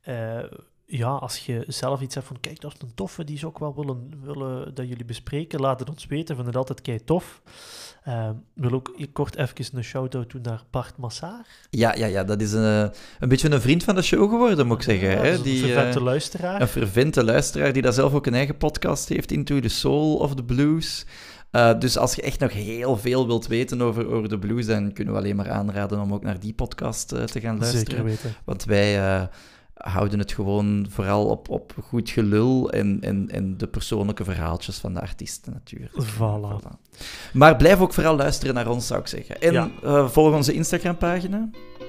Eh, ja, als je zelf iets hebt van, kijk, dat is een toffe, die zou ik wel willen, willen dat jullie bespreken, laat het ons weten. We vinden het altijd kei tof. Ik wil ook kort even een shout-out doen naar Bart Massaar. Ja, ja, ja, dat is een, een beetje een vriend van de show geworden, moet ik zeggen. Ja, hè? dat is Die, een vervente eh, luisteraar. Een fervente luisteraar die daar zelf ook een eigen podcast heeft, Into the Soul of the Blues. Eh, dus als je echt nog heel veel wilt weten over, over de blues, dan kunnen we alleen maar aanraden om ook naar die podcast eh, te gaan luisteren. Zeker weten. Want wij houden het gewoon vooral op, op goed gelul en, en, en de persoonlijke verhaaltjes van de artiesten natuurlijk. Voilà. Maar blijf ook vooral luisteren naar ons, zou ik zeggen. En Ja. eh, volg onze Instagram-pagina.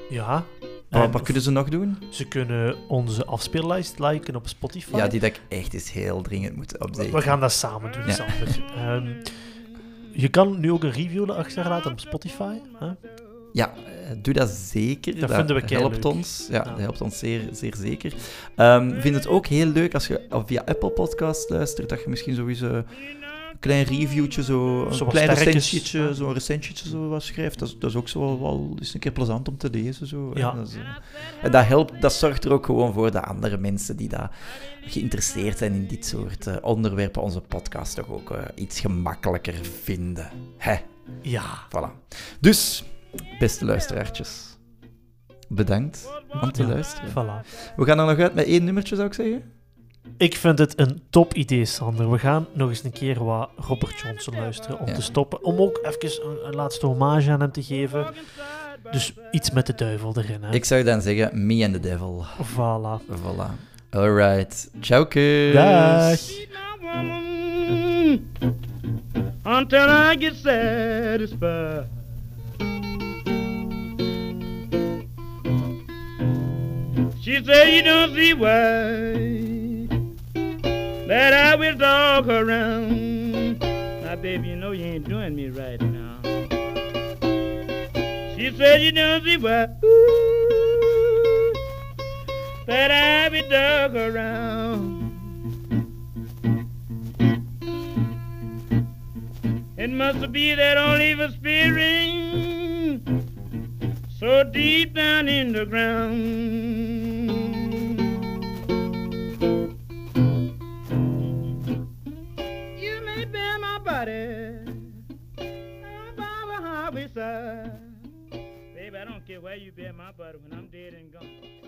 Ja. Wat, En wat kunnen ze nog doen? Ze kunnen onze afspeellijst liken op Spotify. Ja, die dat ik echt eens heel dringend moet updaten. We gaan dat samen doen, Ja. Sander. Ehm, je kan nu ook een review achterlaten op Spotify. Hè? Ja, eh, doe dat zeker. Dat vinden we helpt ons. Ja, Ja. dat helpt ons zeer, zeer zeker. Ehm vind het ook heel leuk als je via Apple Podcast luistert, dat je misschien sowieso een klein reviewtje, zo, een Zo klein recensietje, Ja. zo'n recensietje zo wat schrijft. Dat is, dat is ook zo wel, wel eens een keer plezant om te lezen. Zo. Ja. Dat, is, eh, en dat helpt, dat zorgt er ook gewoon voor dat andere mensen die daar geïnteresseerd zijn in dit soort eh, onderwerpen onze podcast toch ook iets gemakkelijker vinden. Hè? Ja. Voilà. Dus, beste luisteraartjes, bedankt om te Ja, luisteren. Voilà. We gaan er nog uit met één nummertje, zou ik zeggen. Ik vind het een top idee, Sander. We gaan nog eens een keer wat Robert Johnson luisteren om Ja. te stoppen. Om ook even een, een laatste hommage aan hem te geven. Dus iets met de duivel erin. Hè. Ik zou dan zeggen, me and the devil. Voilà. Voilà. Alright. Ciao, kus. Dag. until I get satisfied. She said you don't see why that I will dog around. Now, baby, you know you ain't doing me right now. She said you don't see why ooh, that I will dog around. It must be that old evil spirit so deep down in the ground. You may bear my body by the highway side. Baby, I don't care where you bear my body when I'm dead and gone.